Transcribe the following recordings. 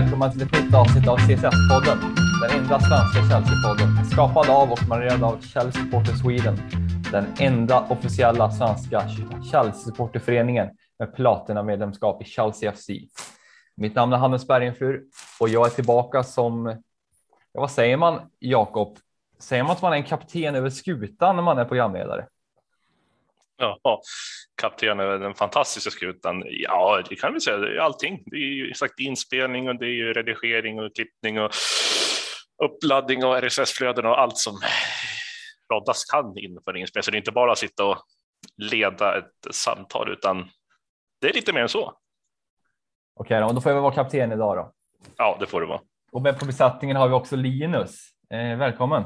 välkomna till ett nytt avsnitt av CSS-podden. Den enda svenska Chelsea-podden. Skapad av och modererad av Chelsea Supporter Sweden. Den enda officiella svenska Chelsea-supporterföreningen med platina-medlemskap i Chelsea FC. Mitt namn är Hannes Bergenfur och jag är tillbaka som, ja, vad säger man Jakob? Säger man att man är en kapten över skutan när man är programledare? Ja, kapten över den fantastiska skutan. Ja, det kan vi säga. Det är allting. Det är ju sagt inspelning och det är ju redigering och klippning och uppladdning och RSS-flöden och allt som roddas kan inför inspelning. Så det är inte bara att sitta och leda ett samtal, utan det är lite mer än så. Okej, då, då får jag väl vara kapten idag då. Ja, det får du vara. Och med på besättningen har vi också Linus. Eh, välkommen!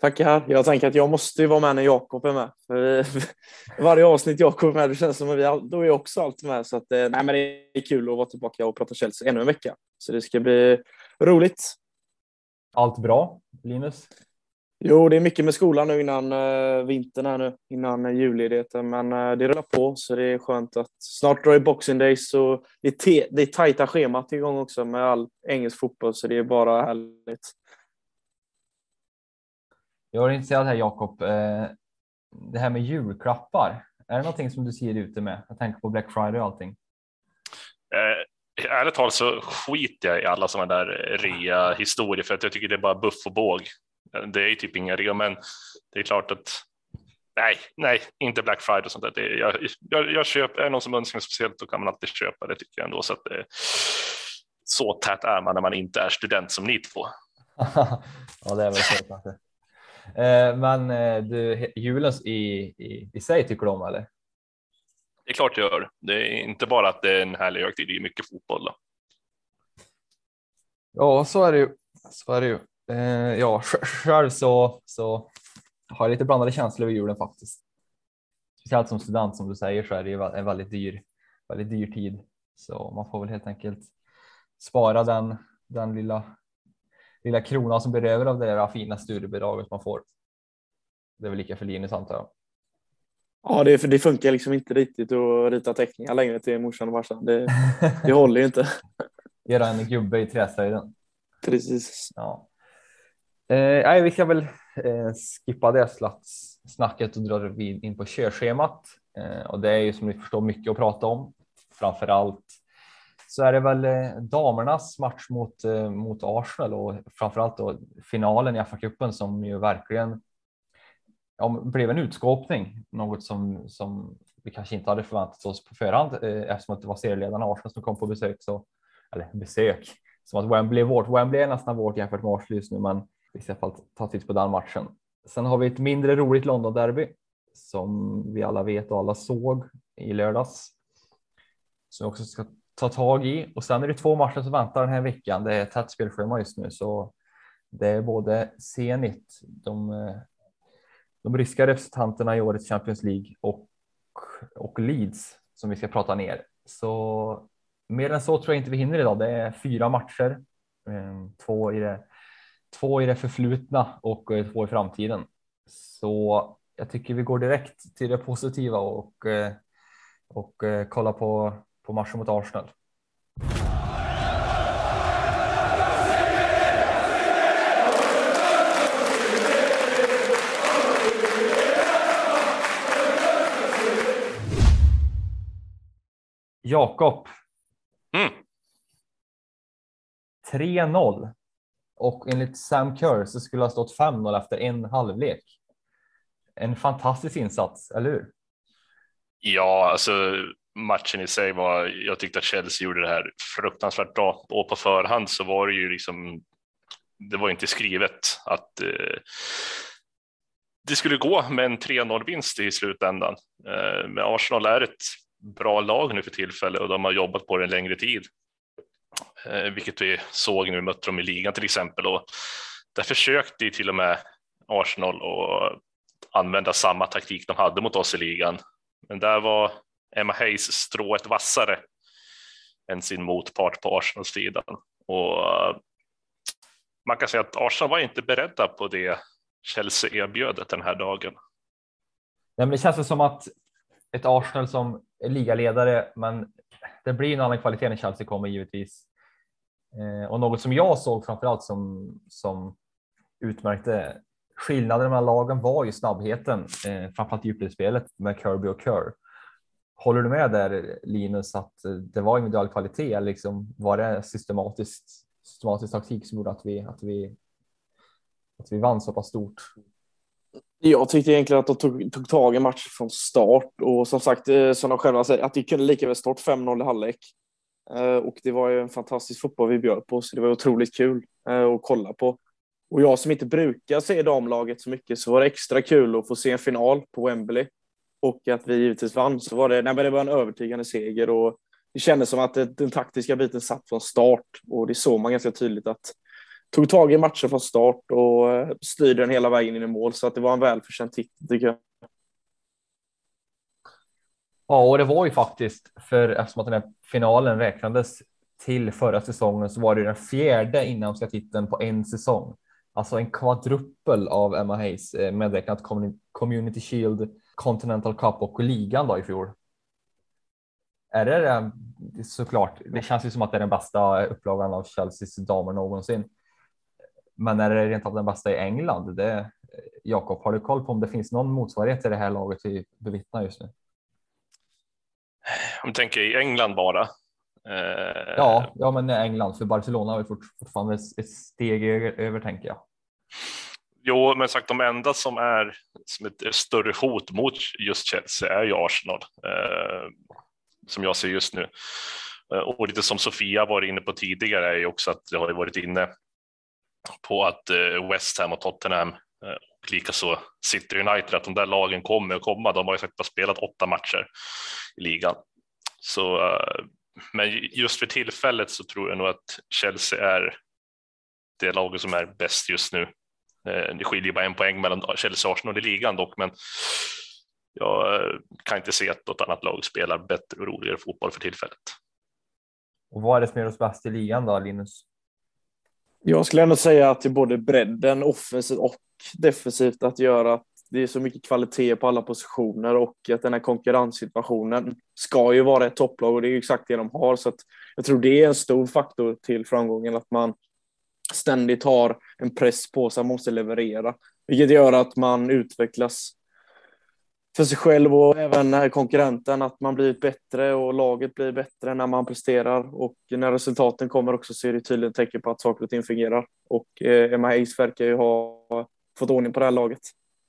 Tackar. Jag tänker att jag måste ju vara med när Jakob är med. För varje avsnitt Jakob är med, det känns som att vi all, då är också alltid med. Så att, eh, nej, men det är kul att vara tillbaka och prata Chelsea ännu en vecka. Så det ska bli roligt. Allt bra, Linus? Jo, det är mycket med skolan nu innan uh, vintern här nu, innan uh, julledigheten. Men uh, det rullar på, så det är skönt att snart drar i Boxing Days och det är, det är tajta schemat igång också med all engelsk fotboll, så det är bara härligt. Jag är intresserad här Jakob. Eh, det här med julklappar. Är det någonting som du ser ute med? Jag tänker på Black Friday och allting. Eh, ärligt talat så skiter jag i alla sådana där rea historier för att jag tycker det är bara buff och båg. Det är ju typ inga rea, men det är klart att nej, nej, inte Black Friday och sånt där. Det, jag, jag, jag köper, är det någon som önskar något speciellt då kan man alltid köpa det tycker jag ändå. Så, att det, så tät är man när man inte är student som ni två. ja, det är väl så kanske. Eh, men eh, du, julen i, i, i sig tycker du om eller? Det är klart jag gör. Det är inte bara att det är en härlig högtid, det är mycket fotboll. Då. Ja, så är det ju. Så är det ju. Eh, ja, själv så, så har jag lite blandade känslor över julen faktiskt. Speciellt som student som du säger så är det ju en väldigt dyr, väldigt dyr tid. Så man får väl helt enkelt spara den, den lilla lilla kronan som blir över av det där fina studiebidraget man får. Det är väl lika för Linus antar jag. Ja, det, det funkar liksom inte riktigt att rita teckningar längre till morsan och farsan. Det, det håller ju inte. Göra en gubbe i träslöjden. Precis. Ja. Eh, vi ska väl eh, skippa det snacket och dra in på körschemat. Eh, och det är ju som ni förstår mycket att prata om. Framför allt så är det väl eh, damernas match mot, eh, mot Arsenal och framförallt då finalen i FA-cupen som ju verkligen ja, blev en utskåpning, något som, som vi kanske inte hade förväntat oss på förhand eh, eftersom att det var serieledarna Arsenal som kom på besök. Så, eller besök, som att Wembley är vårt. Wembley är nästan vårt jämfört med Arsenal just nu, men vi ska i alla fall ta titt på den matchen. Sen har vi ett mindre roligt London derby som vi alla vet och alla såg i lördags. Som också ska ta tag i och sen är det två matcher som väntar den här veckan. Det är tätt spelschema just nu så det är både Zenit, de, eh, de ryska representanterna i årets Champions League och, och Leeds som vi ska prata ner. Så mer än så tror jag inte vi hinner idag. Det är fyra matcher, eh, två i det, två i det förflutna och två i framtiden. Så jag tycker vi går direkt till det positiva och, eh, och kollar kolla på på matchen mot Arsenal. Jakob. Mm. 3-0 och enligt Sam Kerr så skulle ha stått 5-0 efter en halvlek. En fantastisk insats, eller hur? Ja, alltså matchen i sig var, jag tyckte att Chelsea gjorde det här fruktansvärt bra och på förhand så var det ju liksom, det var inte skrivet att eh, det skulle gå med en 3-0 vinst i slutändan. Eh, men Arsenal är ett bra lag nu för tillfället och de har jobbat på det en längre tid. Eh, vilket vi såg när vi mötte dem i ligan till exempel och där försökte ju till och med Arsenal att använda samma taktik de hade mot oss i ligan. Men där var Emma Hayes strået vassare än sin motpart på Arsenal-sidan. Och eh, man kan säga att Arsenal var inte beredda på det Chelsea erbjöd den här dagen. Nej, men det känns som att ett Arsenal som är ligaledare, men det blir en annan kvalitet när Chelsea kommer givetvis. Eh, och något som jag såg framförallt som, som utmärkte skillnaden mellan lagen var ju snabbheten, eh, framförallt djupledsspelet med Kirby och Kerr. Håller du med där Linus att det var individuell kvalitet eller liksom var det systematiskt, systematisk taktik som gjorde att vi, att vi, att vi vann så pass stort? Jag tyckte egentligen att de tog, tog tag i matchen från start och som sagt, eh, som de själva säger, att det kunde lika väl stått 5-0 i halvlek. Eh, och det var ju en fantastisk fotboll vi bjöd på, så det var otroligt kul eh, att kolla på. Och jag som inte brukar se damlaget så mycket så var det extra kul att få se en final på Wembley och att vi givetvis vann. Så var det, nej, men det var en övertygande seger och det kändes som att den taktiska biten satt från start och det såg man ganska tydligt att tog tag i matchen från start och eh, styrde den hela vägen in i mål så att det var en välförtjänt titel tycker jag. Ja, och det var ju faktiskt för eftersom att den här finalen räknades till förra säsongen så var det den fjärde inhemska titeln på en säsong. Alltså en kvadruppel av Emma Hayes eh, medräknat Community Shield, Continental Cup och ligan då i fjol. Är det, det såklart, det känns ju som att det är den bästa upplagan av Chelseas damer någonsin. Men är det rent av den bästa i England? Det, Jakob, har du koll på om det finns någon motsvarighet till det här laget vi bevittnar just nu? Om du tänker i England bara? Eh... Ja, ja, men England för Barcelona har fortfarande ett steg över tänker jag. Jo, men sagt de enda som är som ett större hot mot just Chelsea är ju Arsenal eh, som jag ser just nu. Eh, och lite som Sofia var inne på tidigare är ju också att det har varit inne på att eh, West Ham och Tottenham eh, och likaså City United, att de där lagen kommer att komma. De har ju sagt spelat åtta matcher i ligan. Så, eh, men just för tillfället så tror jag nog att Chelsea är det laget som är bäst just nu. Det skiljer bara en poäng mellan Chelsea och Arsenal i ligan dock, men jag kan inte se att något annat lag spelar bättre och roligare fotboll för tillfället. Och vad är det som gör oss bäst i ligan då, Linus? Jag skulle ändå säga att det är både bredden offensivt och defensivt att göra att det är så mycket kvalitet på alla positioner och att den här konkurrenssituationen ska ju vara ett topplag och det är ju exakt det de har. Så att jag tror det är en stor faktor till framgången att man ständigt har en press på sig, måste leverera, vilket gör att man utvecklas för sig själv och även konkurrenten att man blir bättre och laget blir bättre när man presterar och när resultaten kommer också så är det tydligen tecken på att saker och ting fungerar och eh, Emma Hayes verkar ju ha fått ordning på det här laget.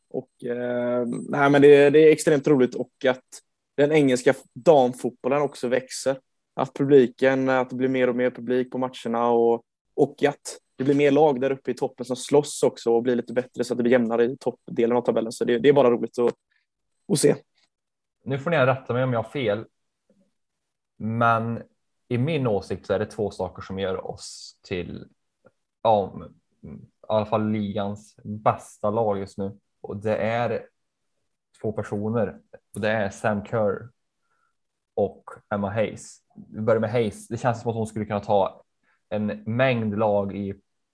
Och eh, nej, men det, det, är extremt roligt och att den engelska damfotbollen också växer. Att publiken, att det blir mer och mer publik på matcherna och, och att det blir mer lag där uppe i toppen som slåss också och blir lite bättre så att det blir jämnare i toppdelen av tabellen. Så det, det är bara roligt att, att se. Nu får ni rätta mig om jag har fel. Men i min åsikt så är det två saker som gör oss till ja, i alla fall ligans bästa lag just nu. Och det är två personer. Och det är Sam Kerr och Emma Hayes. Vi börjar med Hayes. Det känns som att hon skulle kunna ta en mängd lag i,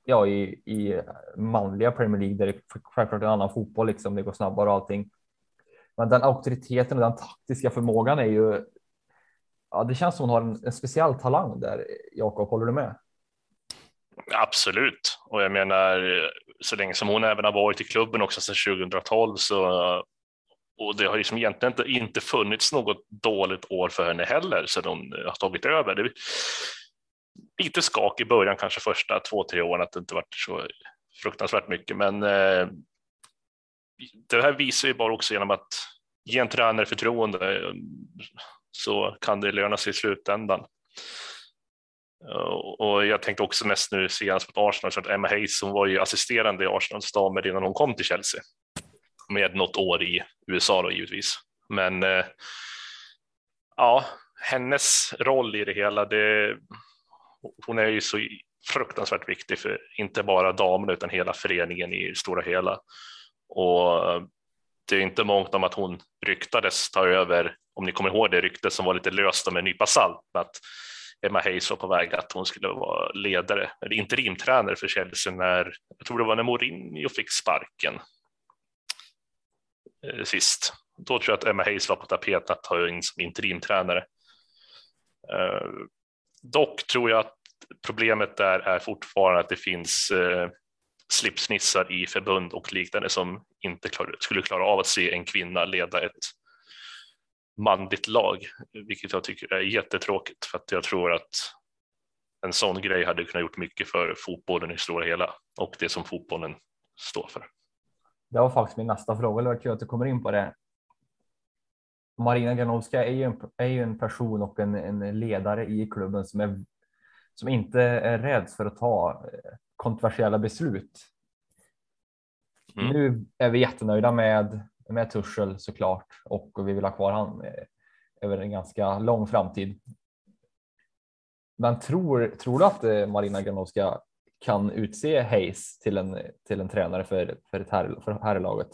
ja, i, i manliga Premier League där det självklart är en annan fotboll, liksom det går snabbare och allting. Men den auktoriteten och den taktiska förmågan är ju. Ja, det känns som hon har en, en speciell talang där. Jakob, håller du med? Absolut, och jag menar så länge som hon även har varit i klubben också sedan 2012 så och det har liksom egentligen inte, inte funnits något dåligt år för henne heller sedan hon har tagit över. Det lite skak i början, kanske första två, tre åren, att det inte varit så fruktansvärt mycket, men eh, det här visar ju bara också genom att ge en tränare förtroende eh, så kan det löna sig i slutändan. Eh, och jag tänkte också mest nu senast mot Arsenal, så att Emma Hayes hon var ju assisterande i Arsenals damer innan hon kom till Chelsea. Med något år i USA då givetvis. Men eh, ja, hennes roll i det hela, det, hon är ju så fruktansvärt viktig för inte bara damerna utan hela föreningen i stora hela. Och eh, det är inte mångt om att hon ryktades ta över, om ni kommer ihåg det ryktet som var lite löst om en nypa salt, att Emma Hayes var på väg att hon skulle vara ledare, eller interimtränare för Chelsea när, jag tror det var när Mourinho fick sparken eh, sist. Då tror jag att Emma Hayes var på tapeten att ta in som interimtränare. Eh, Dock tror jag att problemet där är fortfarande att det finns eh, slipsnissar i förbund och liknande som inte klar, skulle klara av att se en kvinna leda ett manligt lag, vilket jag tycker är jättetråkigt för att jag tror att en sån grej hade kunnat gjort mycket för fotbollen i stora hela och det som fotbollen står för. Det var faktiskt min nästa fråga. Det var kul att du kommer in på det. Marina Granovska är ju en, är ju en person och en, en ledare i klubben som, är, som inte är rädd för att ta eh, kontroversiella beslut. Mm. Nu är vi jättenöjda med, med Tursel såklart och vi vill ha kvar han eh, över en ganska lång framtid. Men tror, tror du att eh, Marina Granovska kan utse Hayes till en, till en tränare för, för, ett här, för herrlaget?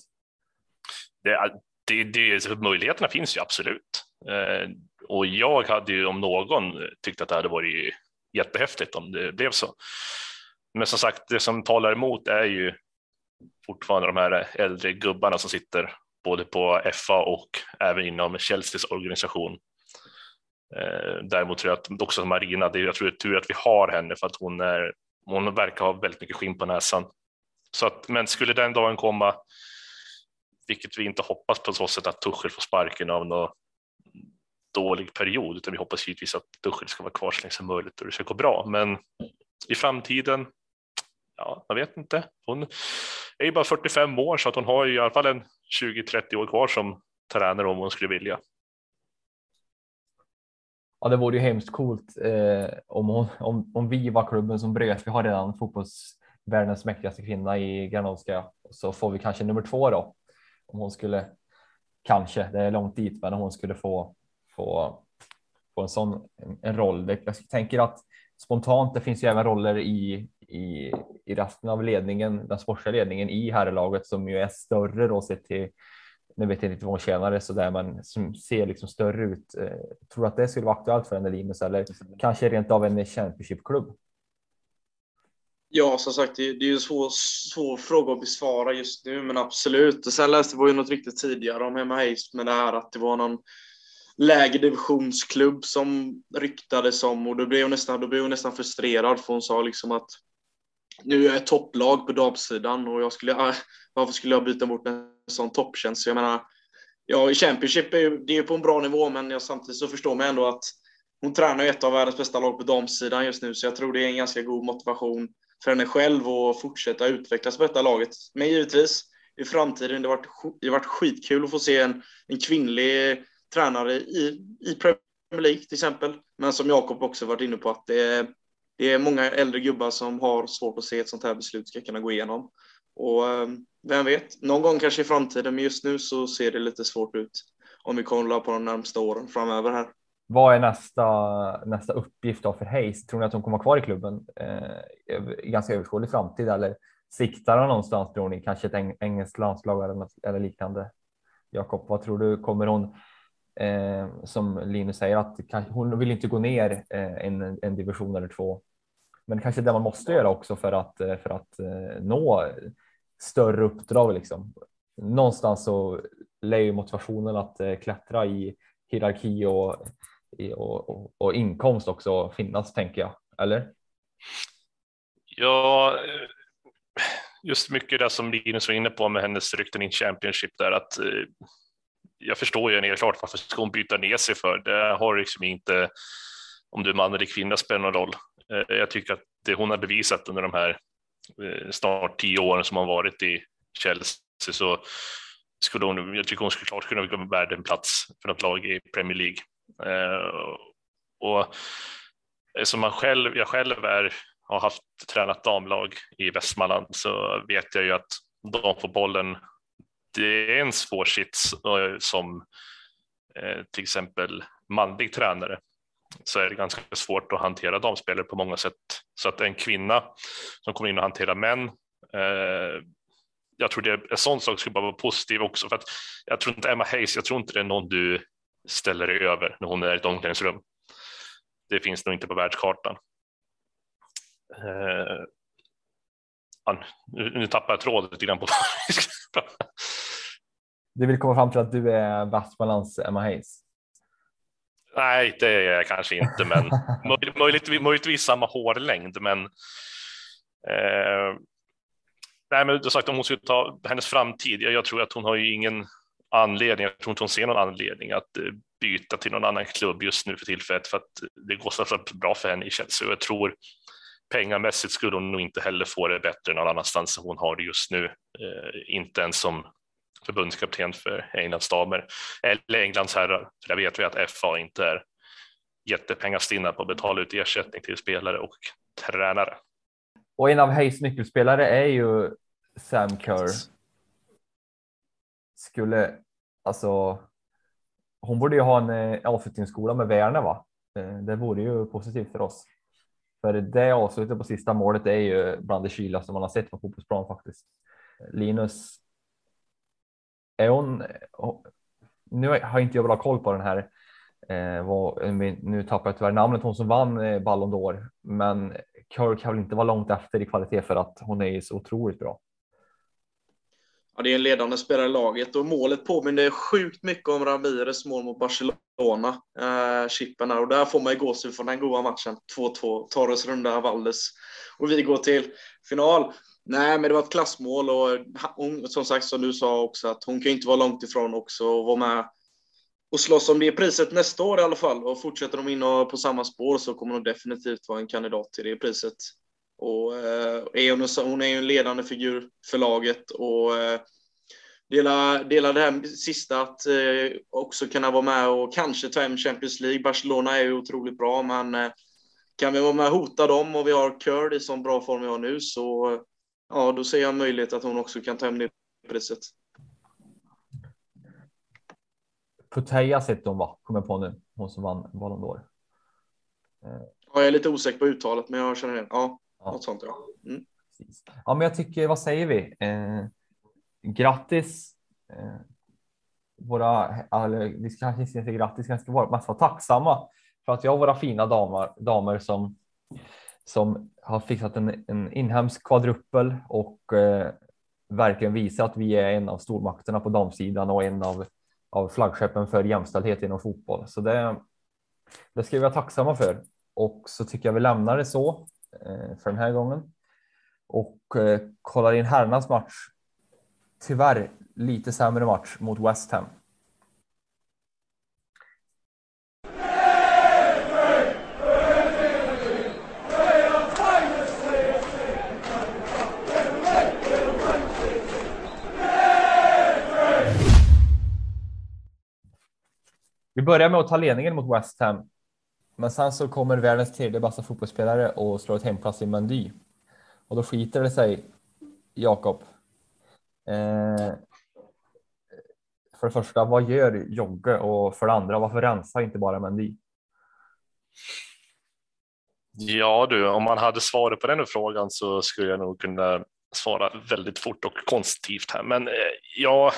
Det, det, det, möjligheterna finns ju absolut. Eh, och jag hade ju om någon tyckt att det hade varit jättehäftigt om det blev så. Men som sagt, det som talar emot är ju fortfarande de här äldre gubbarna som sitter både på FA och även inom Chelseas organisation. Eh, däremot tror jag att också Marina, det är, jag tror det är tur att vi har henne för att hon, är, hon verkar ha väldigt mycket skinn på näsan. Så att, men skulle den dagen komma, vilket vi inte hoppas på så sätt att Tuchel får sparken av någon dålig period, utan vi hoppas givetvis att Tuchel ska vara kvar så länge som möjligt och det ska gå bra. Men i framtiden, ja, jag vet inte. Hon är ju bara 45 år så att hon har ju i alla fall en 20-30 år kvar som tränare om hon skulle vilja. Ja, det vore ju hemskt coolt eh, om, hon, om, om vi var klubben som bröt. Vi har redan fotbollsvärldens mäktigaste kvinna i Granovska så får vi kanske nummer två då. Om hon skulle, kanske, det är långt dit, men om hon skulle få, få, få en sån en, roll. Jag tänker att spontant, det finns ju även roller i, i, i resten av ledningen, den sportsliga ledningen i herrlaget som ju är större då sett till nu vet jag inte vad hon tjänar så där, men som ser liksom större ut. Eh, tror att det skulle vara aktuellt för en Linus eller kanske rent av en Championship-klubb? Ja, som sagt, det, är ju en svår, svår fråga att besvara just nu, men absolut. Och sen läste vi ju något riktigt tidigare om Emma Hayes med det här att det var någon lägre divisionsklubb som ryktades om och då blev hon nästan, då blev hon nästan frustrerad för hon sa liksom att nu är jag ett topplag på damsidan och jag skulle, äh, varför skulle jag byta bort en sån topptjänst? Jag menar, ja, i Championship är ju, det är på en bra nivå, men jag, samtidigt så förstår man ändå att hon tränar ett av världens bästa lag på damsidan just nu, så jag tror det är en ganska god motivation för henne själv och fortsätta utvecklas på detta laget. Men givetvis, i framtiden, det har varit, det har varit skitkul att få se en, en kvinnlig tränare i, i Premier League till exempel. Men som Jakob också varit inne på att det är, det är många äldre gubbar som har svårt att se ett sånt här beslut ska kunna gå igenom. Och ehm, vem vet, någon gång kanske i framtiden, men just nu så ser det lite svårt ut om vi kollar på de närmsta åren framöver här. Vad är nästa, nästa uppgift då för Hayes? Tror ni att hon kommer vara kvar i klubben eh, i ganska överskådlig framtid eller siktar han någonstans tror ni? Kanske ett engelskt landslag eller, eller liknande? Jakob, vad tror du? Kommer hon eh, som Linus säger att hon vill inte gå ner eh, en, en division eller två. Men kanske det man måste göra också för att eh, för att eh, nå större uppdrag liksom. Någonstans så lär ju motivationen att eh, klättra i hierarki och, och, och, och inkomst också finnas tänker jag, eller? Ja, eh, just mycket det som Linus var inne på med hennes rykten i Championship där att eh, jag förstår ju henne klart varför ska hon byta ner sig för? Det har liksom inte, om du är man eller kvinna spelar någon roll. Eh, jag tycker att det hon har bevisat under de här snart tio åren som hon varit i Chelsea så skulle hon, jag tycker hon skulle klart kunna vara värd en plats för något lag i Premier League. Eh, och som man själv, jag själv är, har haft tränat damlag i Västmanland så vet jag ju att de får bollen det är en svår sits eh, som eh, till exempel manlig tränare så är det ganska svårt att hantera damspelare på många sätt. Så att en kvinna som kommer in och hanterar män eh, jag tror det är en sån sak skulle bara vara positiv också för att jag tror inte Emma Hayes, jag tror inte det är någon du ställer dig över när hon är i ett omklädningsrum. Det finns nog inte på världskartan. Eh, nu, tappar jag tråden lite grann på Du vill komma fram till att du är Västmanlands Emma Hayes? Nej, det är jag kanske inte, men möjligt, möjligtvis samma hårlängd. Men, eh, nej, men du sagt om hon skulle ta hennes framtid. Jag, jag tror att hon har ju ingen anledning. Jag tror inte hon ser någon anledning att eh, byta till någon annan klubb just nu för tillfället för att det går så bra för henne i Chelsea. Och jag tror pengamässigt skulle hon nog inte heller få det bättre någon annanstans än hon har det just nu. Eh, inte ens som förbundskapten för Englands damer eller Englands herrar. För där vet vi att FA inte är jättepengastinna på att betala ut ersättning till spelare och tränare. Och en av Hayes nyckelspelare är ju Sam Kerr. Skulle alltså. Hon borde ju ha en eh, avslutningsskola med Werner, va? Eh, det vore ju positivt för oss. För det avslutet på sista målet är ju bland det kyligaste man har sett på fotbollsplan faktiskt. Eh, Linus är hon, nu har inte jag bra koll på den här, eh, vad, nu tappar jag tyvärr namnet, hon som vann Ballon d'Or, men Kirk kan väl inte vara långt efter i kvalitet för att hon är så otroligt bra. Ja, det är en ledande spelare i laget och målet påminner sjukt mycket om Ramirez mål mot Barcelona, eh, chippen här. Och där får man ju gåshud från den goda matchen. 2-2, Torres runda Valdes och vi går till final. Nej, men det var ett klassmål och hon, som sagt, som du sa också, att hon kan inte vara långt ifrån också och vara med och slåss om det priset nästa år i alla fall. Och fortsätter de in på samma spår så kommer hon definitivt vara en kandidat till det priset. Och eh, hon, är ju en ledande figur för laget och eh, delar dela det här sista att eh, också kunna vara med och kanske ta hem Champions League. Barcelona är ju otroligt bra, men eh, kan vi vara med och hota dem och vi har Curd i sån bra form vi har nu så ja, då ser jag en möjlighet att hon också kan ta hem det priset. Puteas heter hon va? Kommer på nu. Hon som vann Ballon d'Or. Ja, jag är lite osäker på uttalet, men jag känner igen. Ja, ja. något sånt ja. Mm. Ja, men jag tycker, vad säger vi? Eh, grattis. Eh, våra, eller, vi ska kanske inte säga grattis, ska vara, mest vara tacksamma för att vi har våra fina damer, damer som som har fixat en, en inhemsk kvadruppel och eh, verkligen visar att vi är en av stormakterna på damsidan och en av, av flaggskeppen för jämställdhet inom fotboll. Så det, det ska vi vara tacksamma för. Och så tycker jag vi lämnar det så Eh, för den här gången. Och eh, kollar in herrarnas match. Tyvärr lite sämre match mot West Ham. Vi börjar med att ta ledningen mot West Ham. Men sen så kommer världens tredje bästa fotbollsspelare och slår ett hemplats i Mendy. Och då skiter det sig, Jakob. Eh, för det första, vad gör Jogge? Och för det andra, varför rensar inte bara Mendy? Ja du, om man hade svaret på den frågan så skulle jag nog kunna svara väldigt fort och konstruktivt här. Men eh, ja,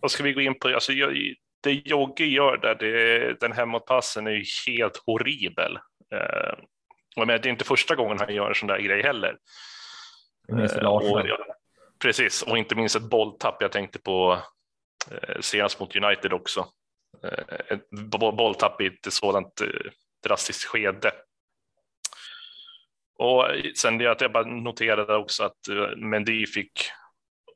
vad ska vi gå in på? Alltså, jag, det Jogge gör där, det, den hemåtpassen är ju helt horribel. Eh, och det är inte första gången han gör en sån där grej heller. Eh, och, ja, precis, och inte minst ett bolltapp. Jag tänkte på eh, senast mot United också. Eh, ett bolltapp i ett sådant eh, drastiskt skede. Och sen det att jag bara noterade också att eh, Mendy fick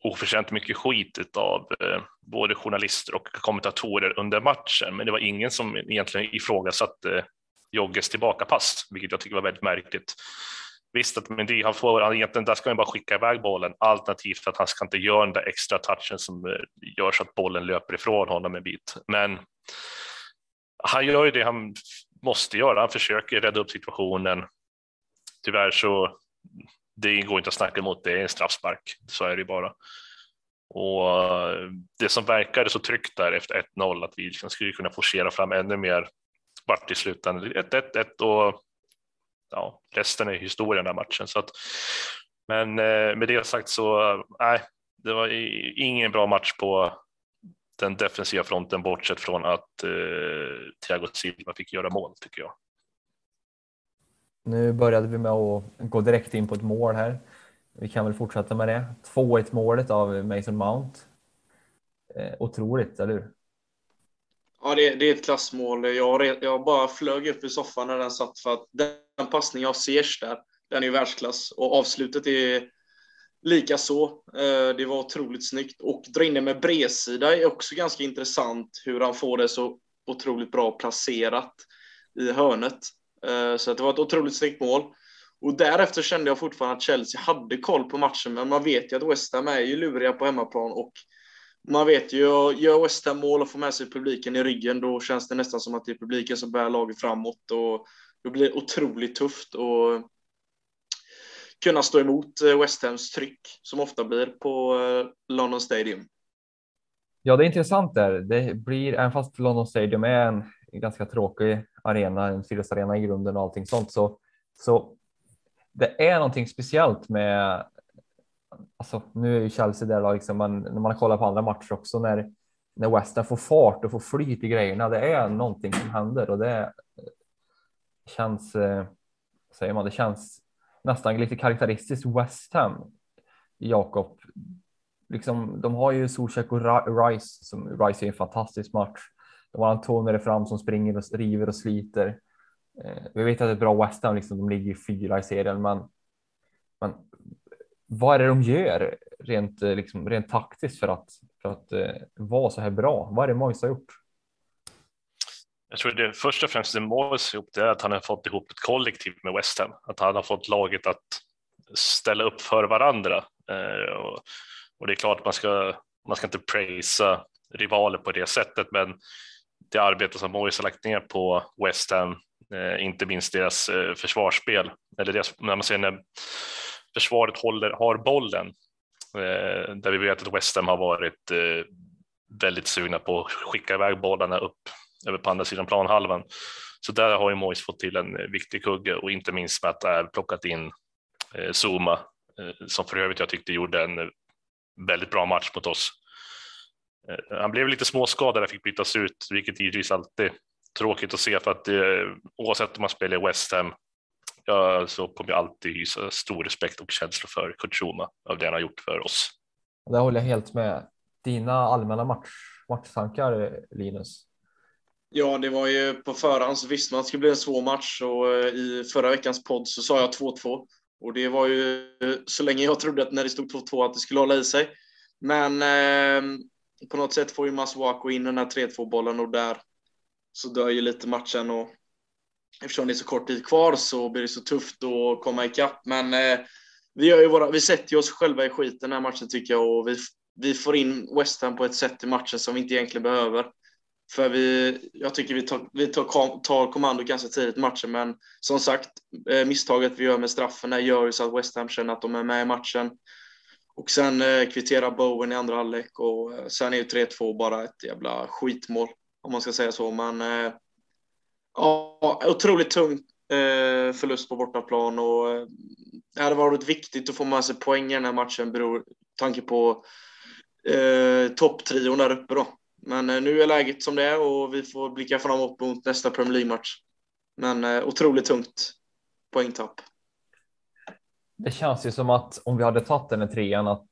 oförtjänt mycket skit av eh, både journalister och kommentatorer under matchen, men det var ingen som egentligen ifrågasatte eh, Jogges tillbakapass, vilket jag tycker var väldigt märkligt. Visst att Mendy, han får, han egentligen, där ska han bara skicka iväg bollen, alternativt att han ska inte göra den där extra touchen som eh, gör så att bollen löper ifrån honom en bit. Men han gör ju det han måste göra, han försöker rädda upp situationen. Tyvärr så det går inte att snacka emot, det är en straffspark, så är det bara. Och eh, det som verkade så tryggt där efter 1-0, att vi liksom skulle kunna forcera fram ännu mer, vart i slutändan 1-1-1 och ja, resten är historia den här matchen. Så att, men eh, med det sagt så, eh, nej, det var ingen bra match på den defensiva fronten bortsett från att eh, Thiago Silva fick göra mål tycker jag. Nu började vi med att gå direkt in på ett mål här. Vi kan väl fortsätta med det. 2-1 målet av Mason Mount. Eh, otroligt, eller hur? Ja, det, det är ett klassmål. Jag, jag bara flög upp i soffan när den satt för att den passning av Ziyech där, den är ju världsklass och avslutet är lika så. Eh, det var otroligt snyggt och dra in det med bredsida är också ganska intressant hur han får det så otroligt bra placerat i hörnet. Eh, så det var ett otroligt snyggt mål. Och därefter kände jag fortfarande att Chelsea hade koll på matchen, men man vet ju att West Ham är ju luriga på hemmaplan och man vet ju, gör West Ham mål och får med sig publiken i ryggen, då känns det nästan som att det är publiken som bär laget framåt och då blir det otroligt tufft att kunna stå emot eh, West Hams tryck som ofta blir på eh, London Stadium. Ja, det är intressant där. Det blir, även fast London Stadium är en ganska tråkig arena, en friluftsarena i grunden och allting sånt, så, så det är någonting speciellt med alltså, nu är ju Chelsea där liksom, men när man kollar på andra matcher också när, när West Ham får fart och får flyt i grejerna. Det är någonting som händer och det känns, eh, säger man, det känns nästan lite karaktäristiskt West Ham. Jakob, liksom, de har ju Solcheck och Rice som Rice är en fantastisk match. De har Antonio fram som springer och river och sliter. Eh, vi vet att det är bra West Ham, liksom, de ligger fyra i serien, men, men vad är det de gör rent, eh, liksom, rent taktiskt för att, för att uh, vara så här bra? Vad är det Moise har gjort? Jag tror det först och främst det Moise har gjort det är att han har fått ihop ett kollektiv med West Ham, att han har fått laget att ställa upp för varandra. Uh, och, och, det är klart man ska, man ska inte prisa rivaler på det sättet, men det arbete som Moise har lagt ner på West Ham, eh, inte minst deras eh, försvarsspel, eller deras, när man ser när försvaret håller, har bollen, eh, där vi vet att West Ham har varit eh, väldigt sugna på att skicka iväg bollarna upp över på andra sidan planhalvan. Så där har ju Mois fått till en eh, viktig kugge och inte minst med att det är plockat in eh, Zuma eh, som för övrigt jag tyckte gjorde en väldigt bra match mot oss. Eh, han blev lite småskadad och fick bytas ut, vilket givetvis alltid tråkigt att se för att eh, oavsett om man spelar i West Ham jag så kommer jag alltid hysa stor respekt och känsla för Kurt Zuma av det han har gjort för oss. Det håller jag helt med. Dina allmänna match, matchtankar Linus? Ja, det var ju på förhand så visste man att det skulle bli en svår match och eh, i förra veckans podd så sa jag 2-2 och det var ju så länge jag trodde att när det stod 2-2 att det skulle hålla i sig. Men eh, på något sätt får ju Masuaku in den här 3-2 bollen och där så dör ju lite matchen och eftersom det är så kort tid kvar så blir det så tufft att komma ikapp. Men eh, vi, gör ju våra, vi sätter ju oss själva i skiten den här matchen tycker jag och vi, vi får in West Ham på ett sätt i matchen som vi inte egentligen behöver. För vi, jag tycker vi tar, vi tar, tar kommando ganska tidigt i matchen, men som sagt, eh, misstaget vi gör med straffen gör ju så att West Ham känner att de är med i matchen. Och sen eh, kvitterar Bowen i andra halvlek och eh, sen är ju 3-2 bara ett jävla skitmål, om man ska säga så. Men eh, Ja, otroligt tung eh, förlust på bortaplan och eh, det hade varit viktigt att få med sig poäng i den här matchen beror tanke på eh, topptrion där uppe då. Men eh, nu är läget som det är och vi får blicka framåt mot nästa Premier League-match. Men eh, otroligt tungt poängtapp. Det känns ju som att om vi hade tagit den här trean att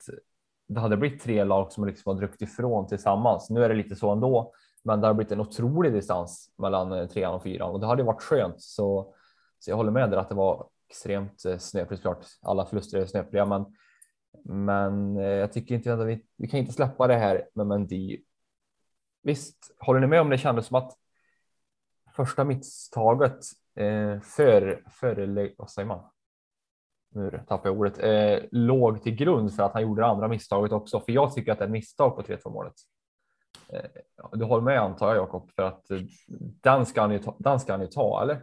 det hade blivit tre lag som liksom har druckit ifrån tillsammans. Nu är det lite så ändå. Men det har blivit en otrolig distans mellan eh, trean och fyran och det hade varit skönt. Så, så jag håller med där att det var extremt eh, snöpligt klart. Alla förluster är snöpliga, men, men eh, jag tycker inte att vi, vi kan inte släppa det här med Mendy. Visst, håller ni med om det kändes som att första misstaget eh, för, för, vad säger man? Nu tappar jag ordet, eh, låg till grund för att han gjorde det andra misstaget också. För jag tycker att det är misstag på 3-2 målet. Eh, du håller med antar jag Jakob för att eh, den ska han ju ta, den ska han ju ta eller?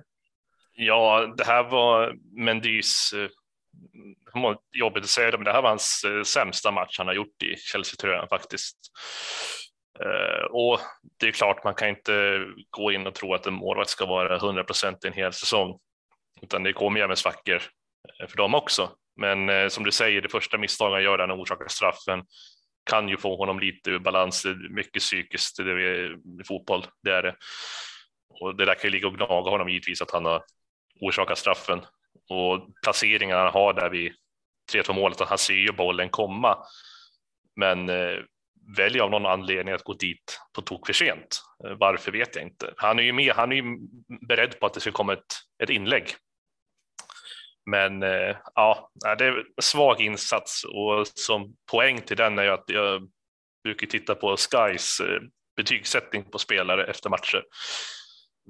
Ja, det här var Mendys eh, jobbigt att säga det, men det här var hans eh, sämsta match han har gjort i Chelsea-tröjan faktiskt. Eh, och det är klart, man kan inte gå in och tro att en målvakt ska vara 100 procent i en hel säsong, utan det kommer ju med svackor Eh, för dem också. Men eh, som du säger, det första misstaget han gör när han orsakar straffen kan ju få honom lite ur balans, mycket psykiskt det är i fotboll, det är det. Och det där kan ju ligga och gnaga honom givetvis att han har orsakat straffen och placeringen han har där vid 3-2 målet, att han ser ju bollen komma. Men eh, väljer av någon anledning att gå dit på tok för sent. Eh, varför vet jag inte. Han är ju med, han är ju beredd på att det ska komma ett, ett inlägg. Men eh, ja, det är svag insats och som poäng till den är ju att jag brukar titta på Skys eh, betygssättning på spelare efter matcher.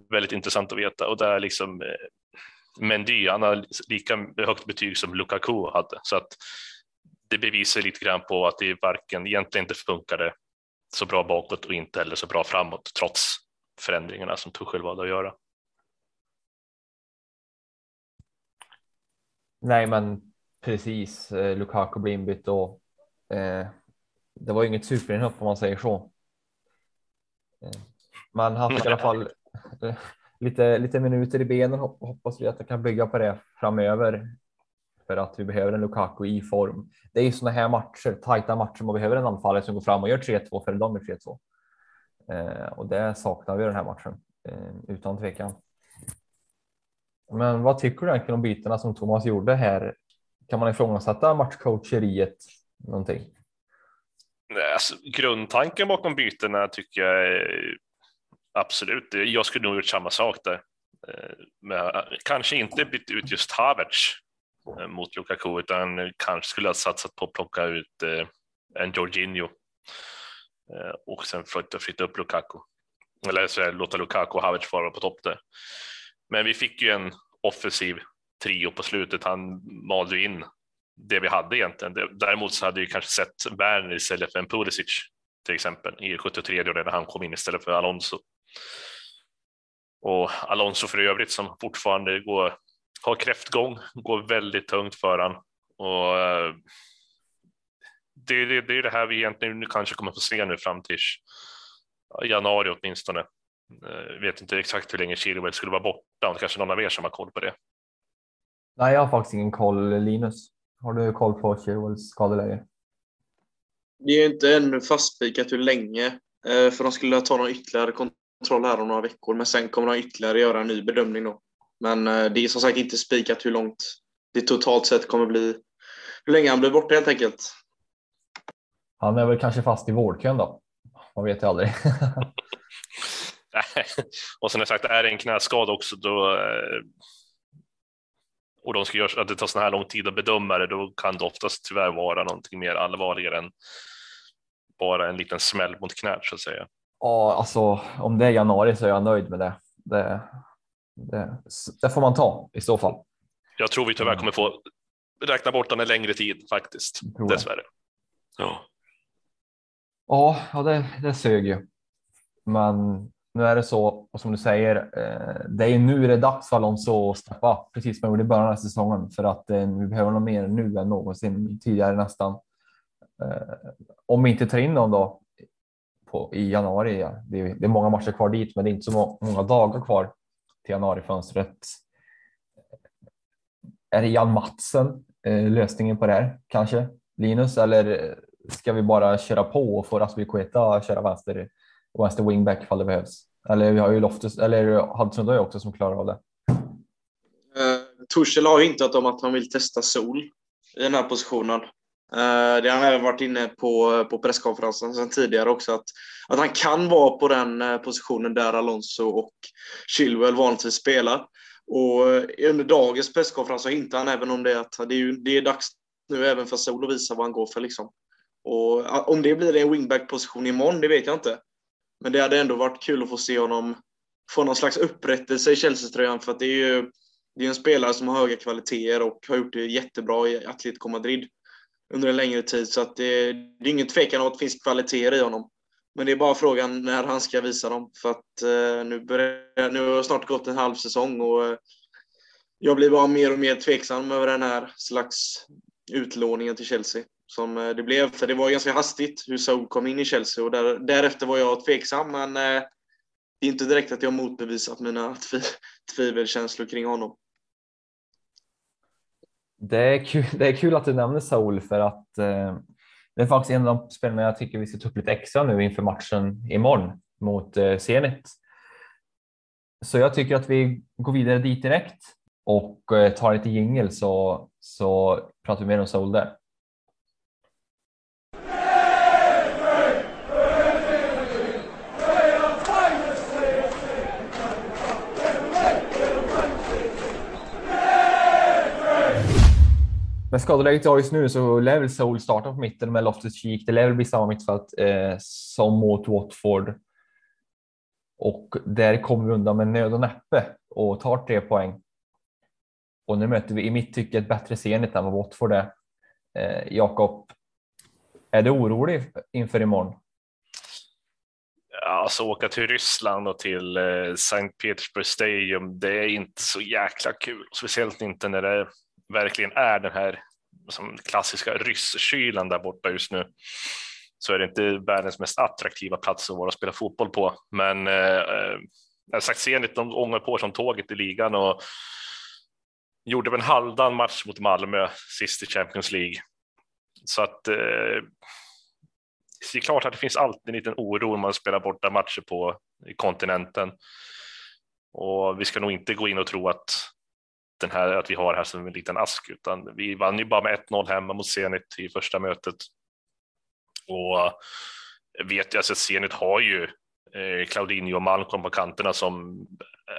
Väldigt intressant att veta och där liksom eh, Mendy, han har lika högt betyg som Lukaku hade så att det bevisar lite grann på att det varken egentligen inte funkade så bra bakåt och inte heller så bra framåt trots förändringarna som Tuchel valde att göra. Nej, men precis. Eh, Lukaku blir inbytt och eh, det var ju inget superinhopp om man säger så. Eh, man har haft i alla fall eh, lite, lite minuter i benen. Hoppas vi att det kan bygga på det framöver för att vi behöver en Lukaku i form. Det är ju sådana här matcher, tajta matcher, man behöver en anfallare som går fram och gör 3-2 för de är 3-2. Eh, och det saknar vi den här matchen eh, utan tvekan. Men vad tycker du egentligen om bytena som Thomas gjorde här? Kan man ifrågasätta matchcoacheriet någonting? Alltså, grundtanken bakom bytena tycker jag är absolut. Jag skulle nog gjort samma sak där. Eh, men kanske inte bytt ut just Havertz eh, mot Lukaku utan kanske skulle ha satsat på att plocka ut eh, en Jorginho och sen flytta, flytta upp Lukaku. Eller så låta Lukaku och Havertz vara på topp där. Men vi fick ju en offensiv trio på slutet. Han malde in det vi hade egentligen. Däremot så hade vi kanske sett Werner istället för en Pulisic till exempel i 73 när han kom in istället för Alonso. Och Alonso för övrigt som fortfarande går har kräftgång, går väldigt tungt för han. Och eh, det, det, det är det här vi egentligen nu kanske kommer få se nu fram till januari åtminstone. Jag eh, vet inte exakt hur länge Chilwell skulle vara borta, kanske någon av er som har koll på det. Nej, jag har faktiskt ingen koll. Linus, har du koll på Chilwells skadeläge? Det är inte ännu fastspikat hur länge, eh, för de skulle ta någon ytterligare kontroll här om några veckor, men sen kommer de ytterligare göra en ny bedömning då. Men eh, det är som sagt inte spikat hur långt det totalt sett kommer bli. Hur länge han blir borta helt enkelt. Han är väl kanske fast i vårdkön då. Man vet ju aldrig. och som jag sagt, är det en knäskada också då eh, och de ska göra, att det tar så här lång tid att bedöma det, då kan det oftast tyvärr vara någonting mer allvarligare än bara en liten smäll mot knät så att säga. Ja, alltså om det är januari så är jag nöjd med det. det det, det, får man ta i så fall. Jag tror vi tyvärr kommer få räkna bort den en längre tid faktiskt, dessvärre. Ja, ja det, det sög ju. Men nu är det så, och som du säger, eh, det är nu det är dags för Alonso att steppa precis som jag gjorde i början av säsongen, för att eh, vi behöver honom mer nu än någonsin tidigare nästan. Eh, om vi inte tar in någon då på, i januari, ja. det, är, det är många matcher kvar dit, men det är inte så många dagar kvar till januarifönstret. Eh, är det Jan Matsen eh, lösningen på det här kanske? Linus, eller ska vi bara köra på och få Rasmus Kueta att köra vänster, och vänster wingback ifall det behövs? Eller vi har ju Loftus, eller Hudson Odoi också som klarar av det. Uh, Torshäll har hintat om att han vill testa Sol i den här positionen. Uh, det har han även varit inne på på presskonferensen sedan tidigare också, att, att han kan vara på den eh, positionen där Alonso och Chilwell vanligtvis spelar. Och under dagens presskonferens så hintar han även om det att det är, ju, det är dags nu även för Sol att visa vad han går för. Liksom. Och om det blir en wingback-position imorgon, det vet jag inte. Men det hade ändå varit kul att få se honom få någon slags upprättelse i Chelsea-tröjan för att det är ju det är en spelare som har höga kvaliteter och har gjort det jättebra i Atletico Madrid under en längre tid. Så att det, det är ingen tvekan om att det finns kvaliteter i honom. Men det är bara frågan när han ska visa dem. För att eh, nu, börjar, nu har det snart gått en halv säsong och eh, jag blir bara mer och mer tveksam över den här slags utlåningen till Chelsea. Som eh, det blev, för det var ganska hastigt hur Saul kom in i Chelsea och där, därefter var jag tveksam. Men eh, det är inte direkt att jag motbevisat mina tv tvivelkänslor kring honom. Det är, kul, det är kul att du nämner Saul för att eh, det är faktiskt en av de spelarna jag tycker vi ska ta upp lite extra nu inför matchen imorgon mot eh, Zenit. Så jag tycker att vi går vidare dit direkt och eh, tar lite jingel så, så pratar vi mer om Saul där. Med skadeläget jag har just nu så lär väl Soul starta på mitten med Loftus Cheek. Det lär väl bli samma mittfält eh, som mot Watford. Och där kommer vi undan med nöd och näppe och tar tre poäng. Och nu möter vi i mitt tycke ett bättre Zenit än vad Watford är. Eh, Jakob, är du orolig inför imorgon? Alltså åka till Ryssland och till eh, Sankt Petersburg Stadium, det är inte så jäkla kul. Speciellt inte när det verkligen är den här som klassiska rysskylan där borta just nu. Så är det inte världens mest attraktiva plats att vara och spela fotboll på. Men eh, eh sagt Zenit, de ångar på som tåget i ligan och gjorde väl en halvdan match mot Malmö sist i Champions League. Så att eh, det är klart att det finns alltid en liten oro när man spelar borta matcher på kontinenten. Och vi ska nog inte gå in och tro att den här, att vi har det här som en liten ask, utan vi vann ju bara med 1-0 hemma mot Zenit i första mötet. Och eh, vet jag, alltså Zenit har ju eh, Claudinho och Malcolm på kanterna som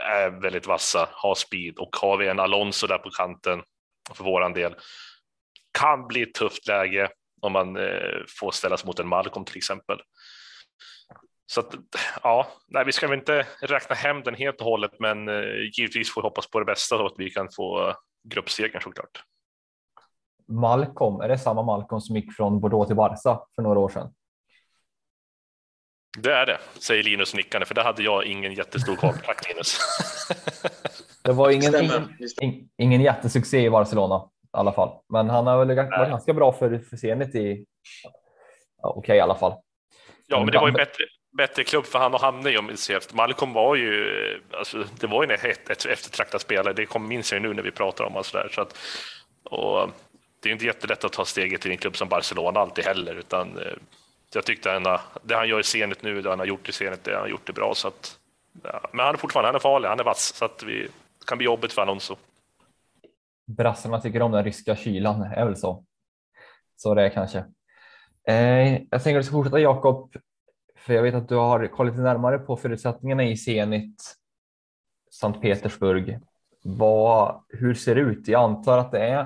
är väldigt vassa, har speed och har vi en Alonso där på kanten för våran del kan bli ett tufft läge om man eh, får ställas mot en Malcolm till exempel. Så att, ja, nej, vi ska väl inte räkna hem den helt och hållet, men eh, givetvis får vi hoppas på det bästa så att vi kan få gruppsegern såklart. Malcolm, är det samma Malcolm som gick från Bordeaux till Barca för några år sedan? Det är det, säger Linus nickande, för det hade jag ingen jättestor koll på. Linus. det var ingen, ingen, ingen jättesuccé i Barcelona i alla fall, men han har väl varit ganska bra för, för Zenit i. Ja, Okej okay, i alla fall. Ja, men det var ju bättre, bättre klubb för han att hamna i om vi ser efter. Malcolm var ju, alltså, det var ju ett, ett eftertraktad spelare, det kom, minns jag nu när vi pratar om honom. Så, så att, och eh, det är inte jättelätt att ta steget till en klubb som Barcelona alltid heller, utan eh, jag tyckte han, det han gör i Zenit nu, det han har gjort i Zenit, det han har gjort det bra. Så att, ja. Men han är fortfarande han är farlig, han är vass, så att vi, det kan bli jobbigt för Alonso. Brassarna tycker om den ryska kylan, är väl så. Så det är kanske. Eh, jag tänker att vi ska fortsätta Jakob för jag vet att du har kollat lite närmare på förutsättningarna i Zenit Sankt Petersburg. Vad, hur ser det ut? Jag antar att det är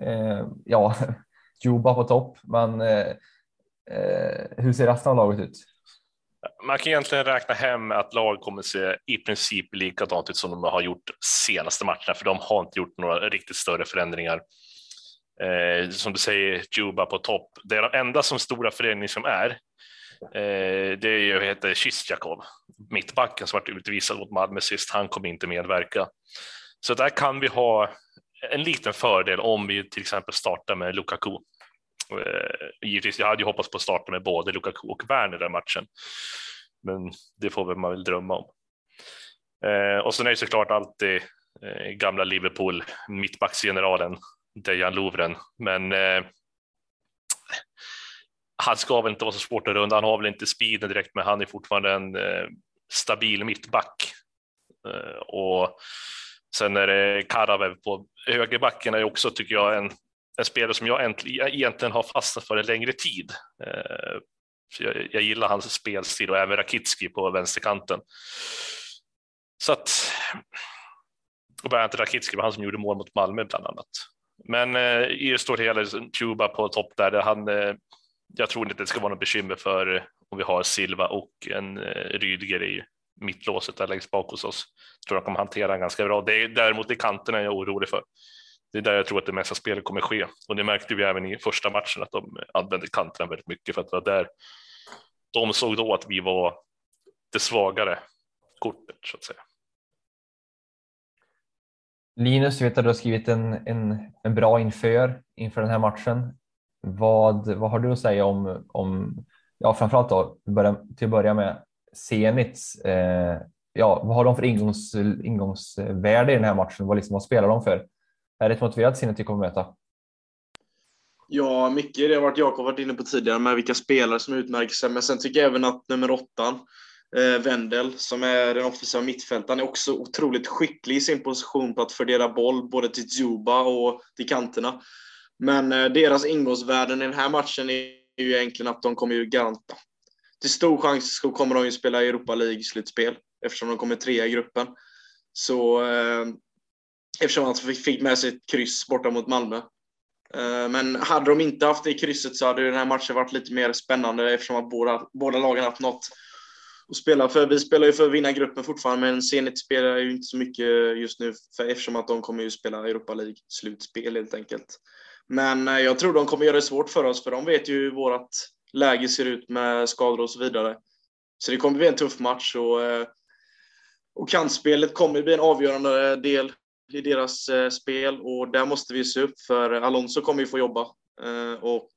eh, ja, Juba på topp, men eh, eh, hur ser resten av laget ut? Man kan egentligen räkna hem att lag kommer se i princip likadant ut som de har gjort senaste matcherna, för de har inte gjort några riktigt större förändringar. Eh, som du säger, Juba på topp. Det är de enda som stora förändringar som är, Eh, det är ju, vad heter Kistjakov, mittbacken som varit utvisad mot Malmö sist, han kommer inte medverka. Så där kan vi ha en liten fördel om vi till exempel startar med Lukaku. Eh, givetvis, jag hade ju hoppats på att starta med både Lukaku och Werner den matchen, men det får man väl drömma om. Eh, och sen är det såklart alltid eh, gamla Liverpool, mittbacksgeneralen Dejan Lovren, men eh, han ska väl inte vara så svårt att runda. Han har väl inte speeden direkt, men han är fortfarande en eh, stabil mittback. Eh, och sen är det Karavev på högerbacken är också, tycker jag, en, en spelare som jag egentligen har fastnat för en längre tid. Eh, jag, jag, gillar hans spelstil och även Rakitski på vänsterkanten. Så att, och inte Rakitski var han som gjorde mål mot Malmö bland annat. Men eh, i det stora hela, Tuba på topp där, han eh, jag tror inte det ska vara något bekymmer för eh, om vi har Silva och en Rydger Rydiger i mittlåset där längst bak hos oss. Jag tror de kommer hantera den ganska bra. Det är, däremot i kanterna är jag orolig för. Det är där jag tror att det mesta spelet kommer ske och det märkte vi även i första matchen att de använde kanterna väldigt mycket för att det var där de såg då att vi var det svagare kortet så att säga. Linus, jag vet att du har skrivit en, en, en bra inför inför den här matchen. Vad, vad har du att säga om, om ja, framförallt då, börja, till att börja med Zenits, eh, ja, vad har de för ingångs, ingångsvärde i den här matchen? Vad, liksom, vad spelar de för? Är det ett motiverat Zenit vi kommer möta? Ja, mycket det har varit Jakob varit inne på tidigare med vilka spelare som utmärker sig, men sen tycker jag även att nummer åttan, eh, Wendel, som är den offensiva mittfältaren, är också otroligt skicklig i sin position på att fördela boll både till Djuba och till kanterna. Men eh, deras ingångsvärden i den här matchen är ju egentligen att de kommer ju garanta. Till stor chans så kommer de ju spela Europa League-slutspel eftersom de kommer trea i gruppen. Så eh, eftersom de fick med sig ett kryss borta mot Malmö. Eh, men hade de inte haft det krysset så hade den här matchen varit lite mer spännande eftersom att båda, båda lagen haft något att spela för. Vi spelar ju för att vinna gruppen fortfarande, men Zenit spelar ju inte så mycket just nu för, eftersom att de kommer ju spela Europa League-slutspel helt enkelt. Men eh, jag tror de kommer göra det svårt för oss, för de vet ju hur vårt läge ser ut med skador och så vidare. Så det kommer bli en tuff match och, eh, och kantspelet kommer bli en avgörande del i deras eh, spel och där måste vi se upp för Alonso kommer ju få jobba och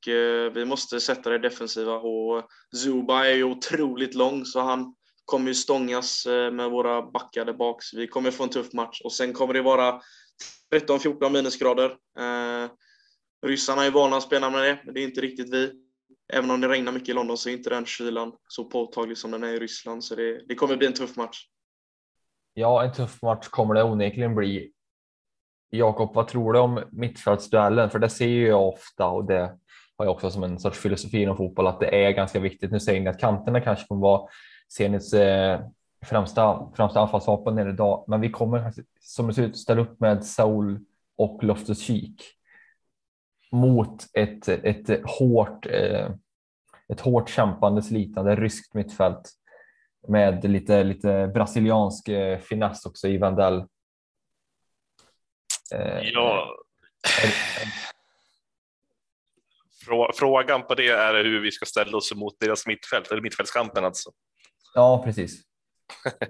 vi måste sätta det defensiva och Zuba är ju otroligt lång så han kommer ju stångas med våra backar där bak så vi kommer få en tuff match och sen kommer det vara 13-14 minusgrader. Ryssarna är vana att spela med det, men det är inte riktigt vi. Även om det regnar mycket i London så är inte den kylan så påtaglig som den är i Ryssland, så det, det kommer bli en tuff match. Ja, en tuff match kommer det onekligen bli. Jakob, vad tror du om mittfältsduellen? För det ser ju jag ofta och det har jag också som en sorts filosofi inom fotboll att det är ganska viktigt. Nu säger ni att kanterna kanske kommer vara Zenits eh, främsta, främsta anfallsvapen idag, men vi kommer som det ser ut ställa upp med Saul och Loftus Cheek mot ett, ett hårt, eh, ett hårt kämpande, slitande ryskt mittfält med lite, lite brasiliansk eh, finess också i Vandell. Eh, ja. Frågan på det är hur vi ska ställa oss mot deras mittfält, eller mittfältskampen alltså. Ja, precis.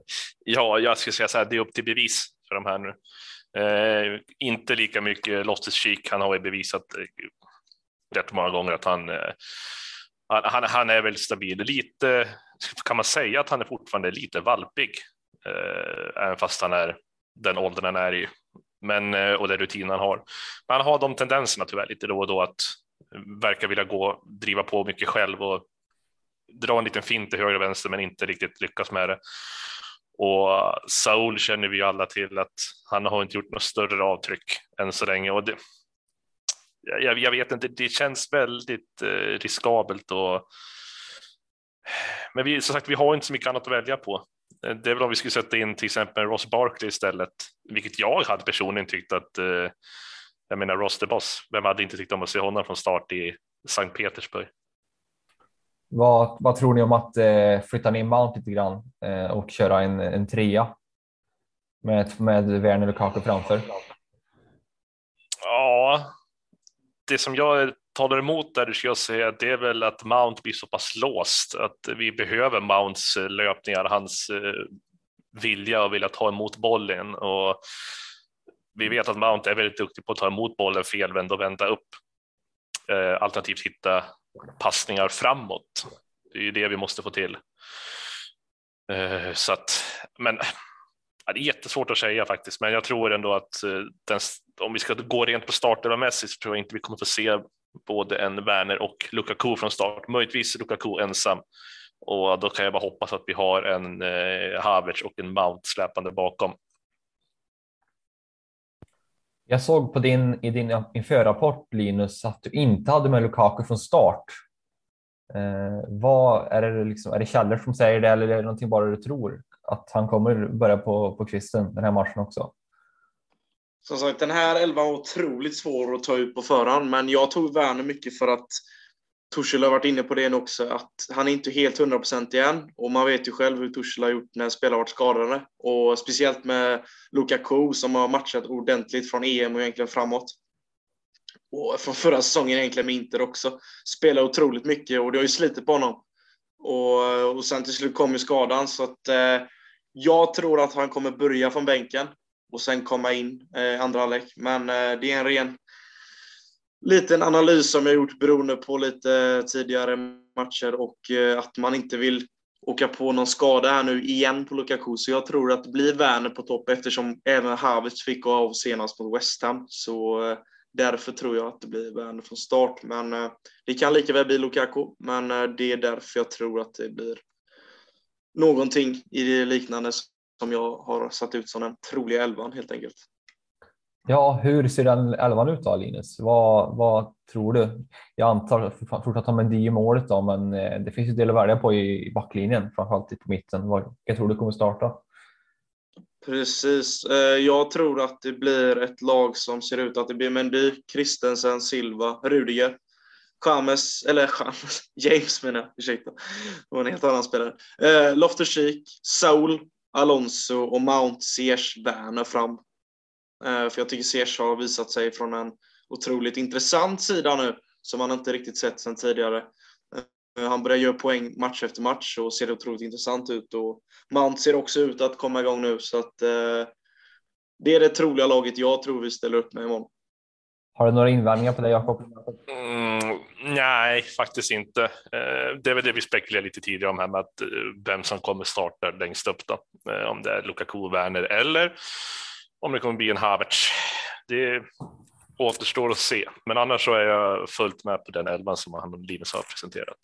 ja, jag skulle säga så här, det är upp till bevis för de här nu. Eh, inte lika mycket Loftus Han har ju bevisat eh, rätt många gånger att han, eh, han, han, är väldigt stabil. Lite kan man säga att han är fortfarande lite valpig, eh, även fast han är den åldern han är i. Men, eh, och den rutin han har. Men han har de tendenserna tyvärr lite då och då att verka vilja gå, driva på mycket själv och dra en liten fint till höger och vänster men inte riktigt lyckas med det. Och Saul känner vi ju alla till att han har inte gjort något större avtryck än så länge. Och det, jag, jag vet inte, det känns väldigt eh, riskabelt. Och, men vi, som sagt, vi har inte så mycket annat att välja på. Eh, det är väl om vi skulle sätta in till exempel Ross Barkley istället, vilket jag hade personligen tyckt att, eh, jag menar Ross the Boss, vem hade inte tyckt om att se honom från start i Sankt Petersburg? Vad, vad tror ni om att eh, flytta ner Mount lite grann eh, och köra en, en trea med, med Werner Lukaku framför? Ja, det som jag talar emot där ska jag säga det är väl att Mount blir så pass låst att vi behöver Mounts eh, löpningar, hans eh, vilja och vilja ta emot bollen och vi vet att Mount är väldigt duktig på att ta emot bollen felvänd och vända upp. Eh, alternativt hitta passningar framåt. Det är ju det vi måste få till. Eh, så att, men det är jättesvårt att säga faktiskt, men jag tror ändå att eh, den, om vi ska gå rent på startelvamässigt så tror jag inte vi kommer få se både en Werner och Lukaku från start, möjligtvis Lukaku ensam. Och då kan jag bara hoppas att vi har en eh, Havertz och en Mount släpande bakom. Jag såg på din, i din införrapport Linus att du inte hade med Lukaku från start. Eh, vad, är, det liksom, är det källor som säger det eller är det någonting bara du tror? Att han kommer börja på, på kvisten den här matchen också? Som sagt, den här elvan var otroligt svår att ta ut på förhand, men jag tog Werner mycket för att Tuchel har varit inne på det också, att han är inte helt 100% igen. Och man vet ju själv hur Tuchel har gjort när spelare varit skadade. Och speciellt med Lukaku som har matchat ordentligt från EM och egentligen framåt. Och från förra säsongen egentligen med Inter också. Spelar otroligt mycket och det har ju slitit på honom. Och, och sen till slut kom ju skadan så att eh, jag tror att han kommer börja från bänken och sen komma in eh, andra halvlek. Men eh, det är en ren liten analys som jag gjort beroende på lite tidigare matcher och eh, att man inte vill åka på någon skada här nu igen på Lukaku. Så jag tror att det blir Werner på topp eftersom även Havertz fick gå av senast mot West Ham. Så eh, därför tror jag att det blir Werner från start. Men eh, det kan lika väl bli Lukaku. Men det är därför jag tror att det blir någonting i det liknande som jag har satt ut som den troliga elvan helt enkelt. Ja, hur ser den elvan ut då Linus? Vad, vad tror du? Jag antar fortsatt har Mendy i målet då, men eh, det finns ju del att välja på i backlinjen, framförallt på mitten. Jag tror du kommer starta? Precis. Eh, jag tror att det blir ett lag som ser ut att det blir Mendy, Christensen, Silva, Rudiger. James, eller James, James menar jag, ursäkta. Det var en helt annan spelare. Eh, Loftus-Cheek, Saul, Alonso och Mount, Sears Werner fram. Eh, för jag tycker Ziyech har visat sig från en otroligt intressant sida nu som man inte riktigt sett sedan tidigare. Eh, han börjar göra poäng match efter match och ser otroligt intressant ut och Mount ser också ut att komma igång nu så att eh, det är det troliga laget jag tror vi ställer upp med imorgon. Har du några invändningar på det Jakob? Mm, nej, faktiskt inte. Det är väl det vi spekulerade lite tidigare om här med att vem som kommer starta längst upp då. Om det är Lukaku, Werner eller om det kommer bli en Havertz. Det återstår att se, men annars så är jag fullt med på den elvan som han och Linus har presenterat.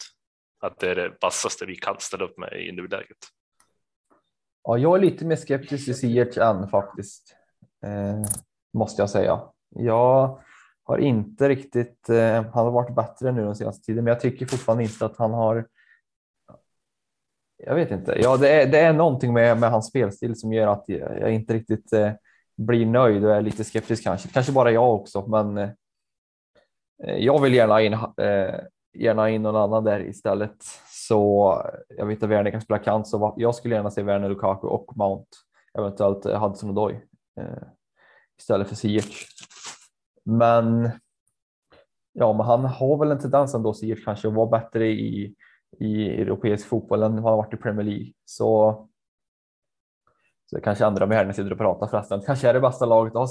Att det är det vassaste vi kan ställa upp med i nuläget. Ja, jag är lite mer skeptisk till Ziyech än faktiskt, eh, måste jag säga. Jag har inte riktigt, eh, han har varit bättre nu den senaste tiden, men jag tycker fortfarande inte att han har. Jag vet inte. Ja, det är, det är någonting med, med hans spelstil som gör att jag, jag inte riktigt eh, blir nöjd och är lite skeptisk kanske. Kanske bara jag också, men eh, jag vill gärna in, eh, gärna in någon annan där istället. Så jag vet att Werner kan spela kant, så jag skulle gärna se Werner Lukaku och Mount, eventuellt eh, Hudson Odoi eh, istället för Ziyech. Men ja, men han har väl en tendens ändå Ziyech kanske att vara bättre i, i europeisk fotboll än vad han har varit i Premier League. Så, så det kanske ändrar mig här när jag sitter och pratar förresten. Kanske är det bästa laget att ha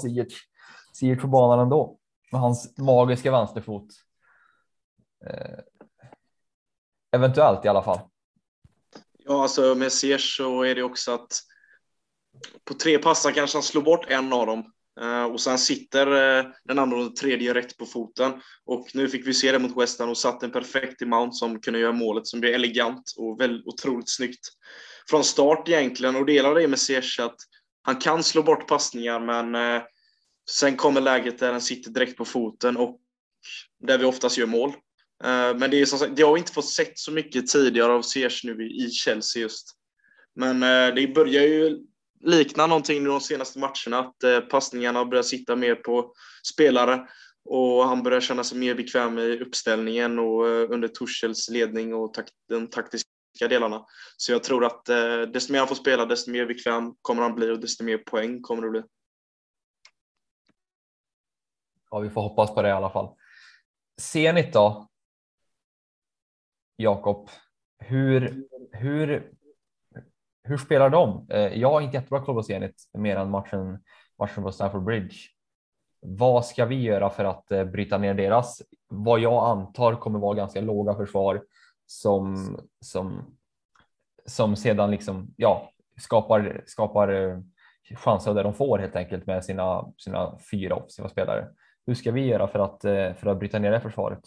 Ziyech, på banan ändå med hans magiska vänsterfot. Eh, eventuellt i alla fall. Ja, alltså med Ziyech så är det också att på tre passar kanske han slår bort en av dem eh, och sen sitter eh, den andra och den tredje rätt på foten. Och nu fick vi se det mot West Ham och satt en perfekt i Mount som kunde göra målet som blev elegant och väldigt otroligt snyggt. Från start egentligen och delar det med Ziyech att han kan slå bort passningar men eh, sen kommer läget där den sitter direkt på foten och där vi oftast gör mål. Eh, men det är som sagt, det har inte fått sett så mycket tidigare av Ziyech nu i Chelsea just. Men eh, det börjar ju likna någonting de senaste matcherna, att eh, passningarna börjar sitta mer på spelare och han börjar känna sig mer bekväm i uppställningen och eh, under Torshälls ledning och tak taktiska taktiska delarna. Så jag tror att eh, desto mer han får spela, desto mer bekväm kommer han bli och desto mer poäng kommer det bli. Ja, vi får hoppas på det i alla fall. Zenit då? Jakob, hur, hur hur spelar de? Eh, jag har inte jättebra koll på Zenit mer än matchen, matchen på Stamford Bridge. Vad ska vi göra för att eh, bryta ner deras, vad jag antar kommer vara ganska låga försvar som, som, som sedan liksom, ja, skapar, skapar eh, chanser där de får helt enkelt med sina, sina fyra offensiva spelare. Hur ska vi göra för att, eh, för att bryta ner det försvaret?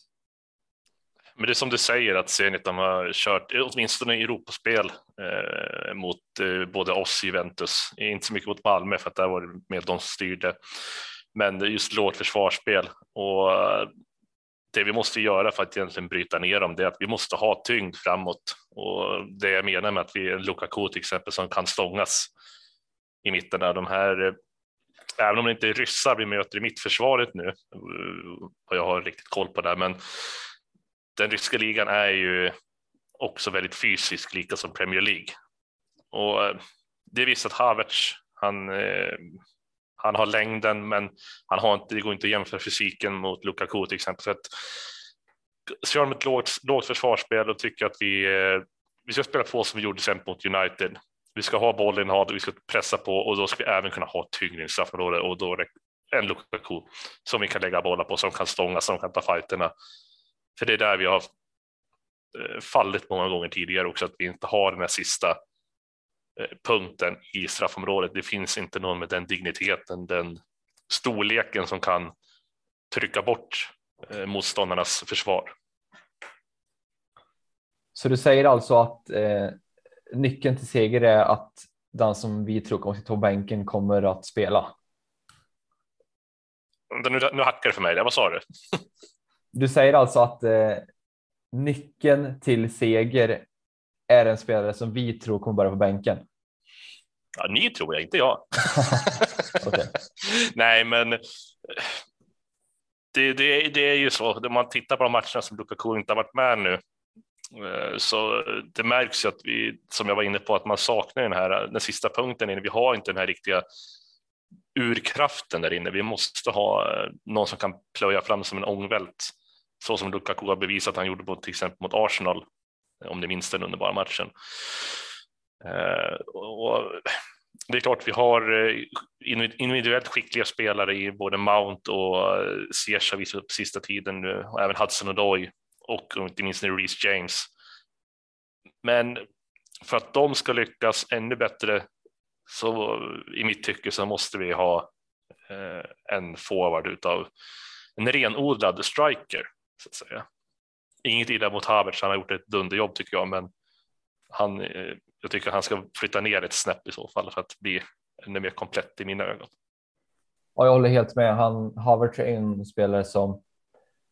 Men det är som du säger att Zenit de har kört åtminstone Europaspel eh, mot eh, både oss och Juventus, inte så mycket mot Malmö för att där var det mer de som styrde, men just lågt försvarsspel och eh, det vi måste göra för att egentligen bryta ner dem det är att vi måste ha tyngd framåt och det jag menar med att vi är en Lukaku till exempel som kan stångas i mitten av de här Även om det inte är ryssar vi möter i mittförsvaret nu, och jag har riktigt koll på det, men den ryska ligan är ju också väldigt fysisk, lika som Premier League. Och eh, det visar att Havertz, han, eh, han har längden, men han har inte, det går inte att jämföra fysiken mot Lukaku till exempel. Så att, kör de ett lågt, lågt försvarsspel och tycker att vi, eh, vi ska spela på som vi gjorde sen mot United. Vi ska ha bollen, ha, vi ska pressa på och då ska vi även kunna ha tyngre i straffområdet och då en Lukaku som vi kan lägga bollar på, som kan stånga, som kan ta fighterna. För det är där vi har eh, fallit många gånger tidigare också, att vi inte har den här sista punkten i straffområdet. Det finns inte någon med den digniteten, den storleken som kan trycka bort eh, motståndarnas försvar. Så du säger alltså att eh, nyckeln till seger är att den som vi tror kommer på bänken kommer att spela? Nu, nu hackar det för mig, vad sa du? Du säger alltså att eh, nyckeln till seger är en spelare som vi tror kommer börja på bänken. Ja, ni tror jag, inte jag. Okay. Nej, men det, det, det är ju så. Om man tittar på de matcherna som Lukaku inte har varit med nu eh, så det märks ju att vi, som jag var inne på, att man saknar den här den sista punkten. Inne. Vi har inte den här riktiga urkraften där inne. Vi måste ha eh, någon som kan plöja fram som en ångvält, så som Lukaku har bevisat att han gjorde på till exempel mot Arsenal, om ni minns den underbara matchen. Eh, och det är klart vi har eh, individuellt skickliga spelare i både Mount och eh, Ziyech visat upp sista tiden nu och även Hudson Odoi och inte minst nu Reece James. Men för att de ska lyckas ännu bättre så i mitt tycke så måste vi ha en forward utav en renodlad striker så att säga. Inget illa mot Havertz, han har gjort ett dunderjobb tycker jag, men han, eh, jag tycker han ska flytta ner ett snäpp i så fall för att bli ännu mer komplett i mina ögon. Ja, jag håller helt med. Han Havertz är en spelare som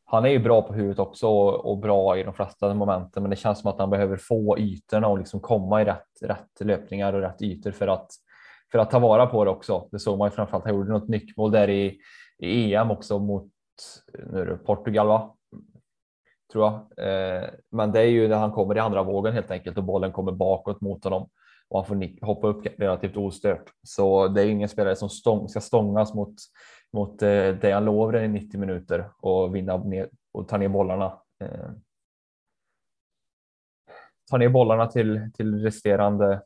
han är ju bra på huvudet också och, bra i de flesta momenten, men det känns som att han behöver få ytorna och liksom komma i rätt, rätt löpningar och rätt ytor för att för att ta vara på det också. Det såg man ju framförallt. Han gjorde något nickmål där i, i EM också mot nu är det Portugal, va? Tror jag. Eh, men det är ju när han kommer i andra vågen helt enkelt och bollen kommer bakåt mot honom och han får hoppa upp relativt ostört. Så det är ingen spelare som stång, ska stångas mot, mot eh, Dejan Lovren i 90 minuter och vinna ner, och ta ner bollarna. Eh, ta ner bollarna till, till resterande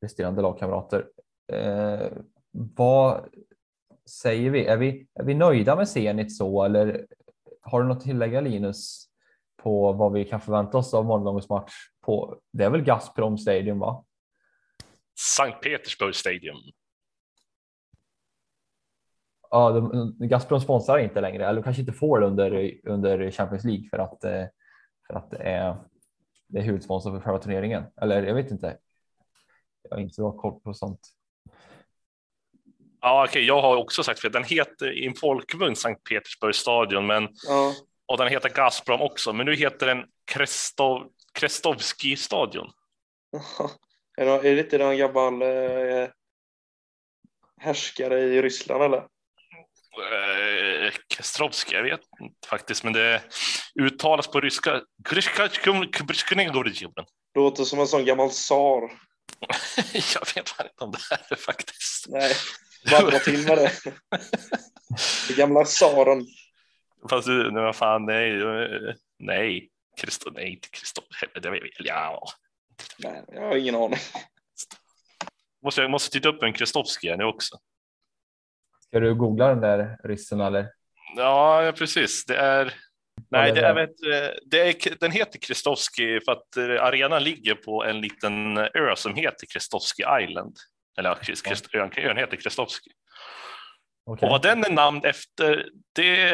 resterande lagkamrater. Eh, vad säger vi? Är, vi? är vi nöjda med Zenit så eller har du något att tillägga Linus på vad vi kan förvänta oss av morgondagens match? På, det är väl Gazprom Stadium va? Sankt Petersburg Stadium. Ja, de, Gazprom sponsrar inte längre eller kanske inte får under, under Champions League för att, eh, för att det är, det är huvudsponsor för själva turneringen. Eller jag vet inte jag har inte så bra koll på sånt. Ja, okej, okay. jag har också sagt för den heter i en folkmun Sankt Petersburgs stadion, men ja. och den heter Gazprom också, men nu heter den Krestov, Krestovski stadion. är det inte någon gammal eh, härskare i Ryssland eller? Eh, Kestrovski, jag vet inte faktiskt, men det uttalas på ryska. Låter som en sån gammal tsar. jag vet fan inte om det här är faktiskt. Nej, bara dra till med det. Det gamla tsaren. Fast du, vad fan, nej, nej, Kristo, nej, inte Kristoffer, ja. Nej, jag har ingen aning. Måste, jag måste titta upp en Kristovskij nu också. Ska du googla den där ryssen eller? Ja, precis. Det är Nej, det är, vet, det är, den heter Kristovski för att eh, arenan ligger på en liten ö som heter Kristovski Island. Eller ön, ön heter Kristovski. Okay. Och vad den är namn efter, det,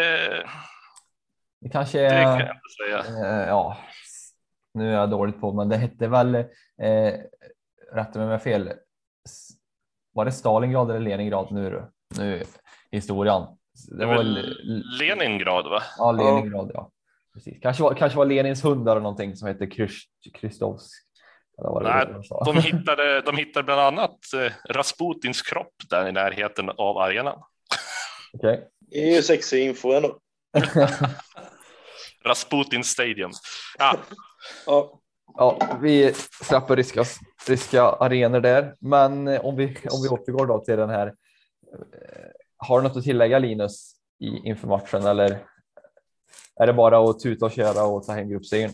det kanske är, det kan jag inte säga. Eh, ja, nu är jag dåligt på, men det hette väl, eh, rätta mig om jag fel, var det Stalingrad eller Leningrad nu, nu historien? Det var Leningrad va? Ja, Leningrad ja. Precis. Kanske, var, kanske var Lenins hund eller någonting som heter Krystovsk. Nej, de hittade, de hittade bland annat eh, Rasputins kropp där i närheten av arenan. Okay. Det är ju sexig info ändå. Rasputin Stadium. Ja. ja. Ja, vi släpper ryska, ryska arenor där, men eh, om vi, om vi återgår då till den här eh, har du något att tillägga Linus i, inför matchen eller är det bara att tuta och köra och ta hem gruppsegern?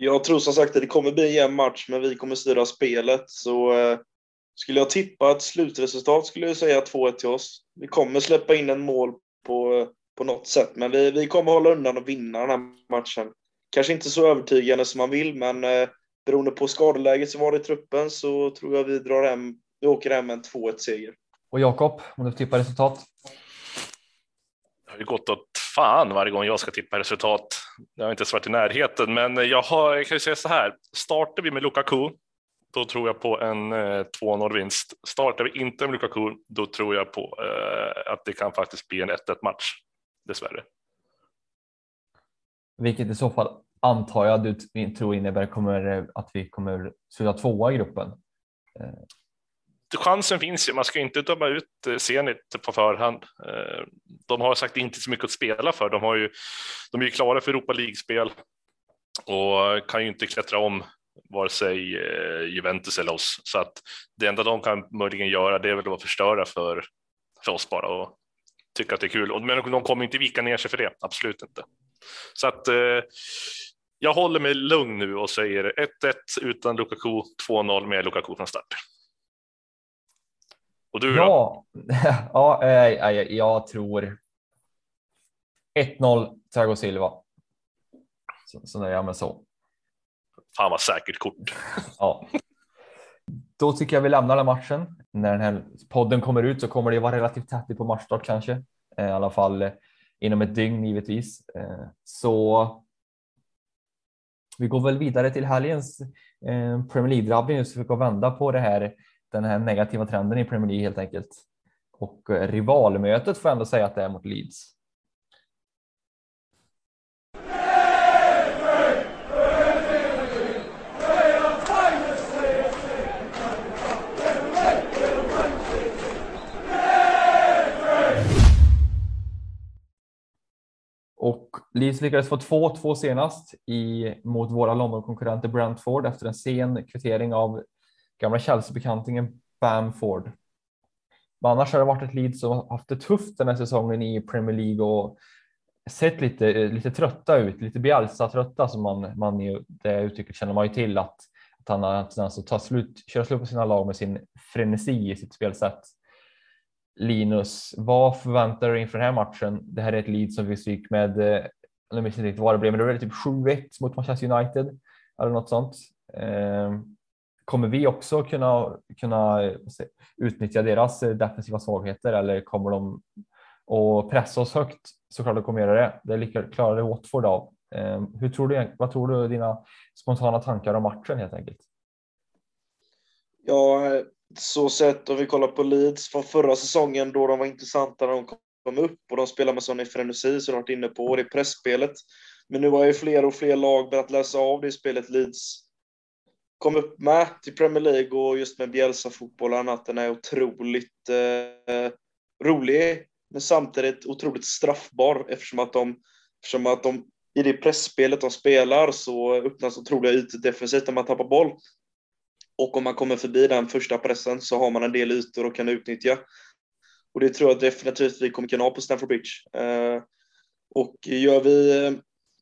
Jag tror som sagt att det kommer bli en jämn match, men vi kommer styra spelet. Så eh, skulle jag tippa ett slutresultat skulle jag säga 2-1 till oss. Vi kommer släppa in en mål på, på något sätt, men vi, vi kommer hålla undan och vinna den här matchen. Kanske inte så övertygande som man vill, men eh, beroende på skadeläget som var i truppen så tror jag vi drar hem, vi åker hem med en 2-1 seger. Och Jakob, om du tippar resultat? Det har ju gått åt fan varje gång jag ska tippa resultat. Jag har inte ens varit i närheten, men jag, har, jag kan ju säga så här. Startar vi med Lukaku, då tror jag på en eh, 2-0 vinst. Startar vi inte med Lukaku, då tror jag på eh, att det kan faktiskt bli en 1-1 match, dessvärre. Vilket i så fall antar jag du tror innebär kommer, eh, att vi kommer sluta tvåa i gruppen. Eh, Chansen finns ju, man ska inte döma ut eh, Zenit på förhand. Eh, de har sagt inte så mycket att spela för, de, har ju, de är ju klara för Europa League-spel och kan ju inte klättra om vare sig eh, Juventus eller oss. Så att det enda de kan möjligen göra det är väl att förstöra för, för oss bara och tycka att det är kul. Men de kommer inte vika ner sig för det, absolut inte. Så att jag håller mig lugn nu och säger 1-1 utan Lukaku, 2-0 med Lukaku från start. Och du ja, då? ja, äh, jag tror 1-0 Thiago Silva. Så, så nöjer jag mig så. Fan vad säkert kort. ja. Då tycker jag vi lämnar den matchen. När den här podden kommer ut så kommer det vara relativt tätt på matchstart kanske. Eh, I alla fall eh, inom ett dygn givetvis. Eh, så vi går väl vidare till helgens Premier League-drabbning så vi kan vända på det här, den här negativa trenden i Premier League helt enkelt. Och eh, rivalmötet får jag ändå säga att det är mot Leeds. Och Leeds lyckades få 2-2 senast i, mot våra Londonkonkurrenter Brentford efter en sen kvittering av gamla Chelsea-bekantingen Bamford. Men annars har det varit ett Leeds som haft det tufft den här säsongen i Premier League och sett lite, eh, lite trötta ut, lite Bielsa-trötta som man, man i det uttrycket känner man ju till att, att han har tendens att ta slut, köra slut på sina lag med sin frenesi i sitt spelsätt. Linus, vad förväntar du inför den här matchen? Det här är ett lead som vi gick med, eh, jag minns inte riktigt vad det blev, men det var typ 7-1 mot Manchester United eller något sånt. Ehm, kommer vi också kunna, kunna utnyttja deras defensiva svagheter eller kommer de att pressa oss högt? Såklart de kommer göra det. Det lika klarade Watford av. Ehm, hur tror du, vad tror du dina spontana tankar om matchen helt enkelt? Ja, så sett om vi kollar på Leeds från förra säsongen då de var intressanta när de kom upp och de spelar med sån frenesi som de varit inne på, det är pressspelet. Men nu har ju fler och fler lag börjat läsa av det spelet Leeds kom upp med till Premier League och just med Bielsa-fotbollen att den är otroligt eh, rolig men samtidigt otroligt straffbar eftersom att de, eftersom att de i det pressspelet de spelar så öppnas otroliga ytor defensivt när man tappar boll. Och om man kommer förbi den första pressen så har man en del ytor och kan utnyttja. Och det tror jag definitivt vi kommer kunna ha på Stamford Bridge. Eh, och gör vi eh,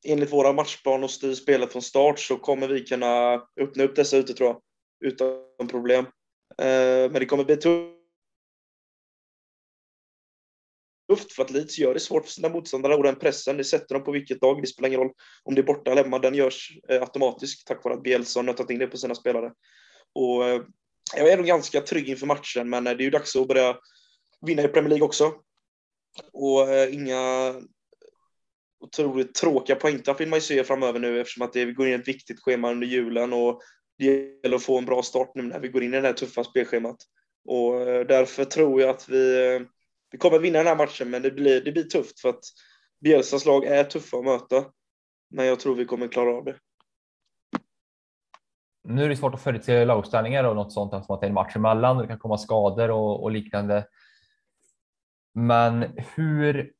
enligt våra matchplan och styr spelet från start så kommer vi kunna öppna upp dessa ytor tror jag. Utan problem. Eh, men det kommer bli tufft för att Leeds gör det svårt för sina motståndare och den pressen, det sätter de på vilket dag, det spelar ingen roll om det är borta eller hemma, den görs eh, automatiskt tack vare att Bielsa har tagit in det på sina spelare. Och eh, jag är nog ganska trygg inför matchen, men eh, det är ju dags att börja vinna i Premier League också. Och eh, inga otroligt tråkiga poängtapp vill man ju se framöver nu eftersom att det går in ett viktigt schema under julen och det gäller att få en bra start nu när vi går in i det här tuffa spelschemat. Och eh, därför tror jag att vi, eh, vi kommer vinna den här matchen, men det blir, det blir tufft för att Bielsas lag är tuffa att möta. Men jag tror vi kommer klara av det nu är det svårt att förutse lagställningar och något sånt eftersom att det är en match emellan och det kan komma skador och, och liknande. Men hur?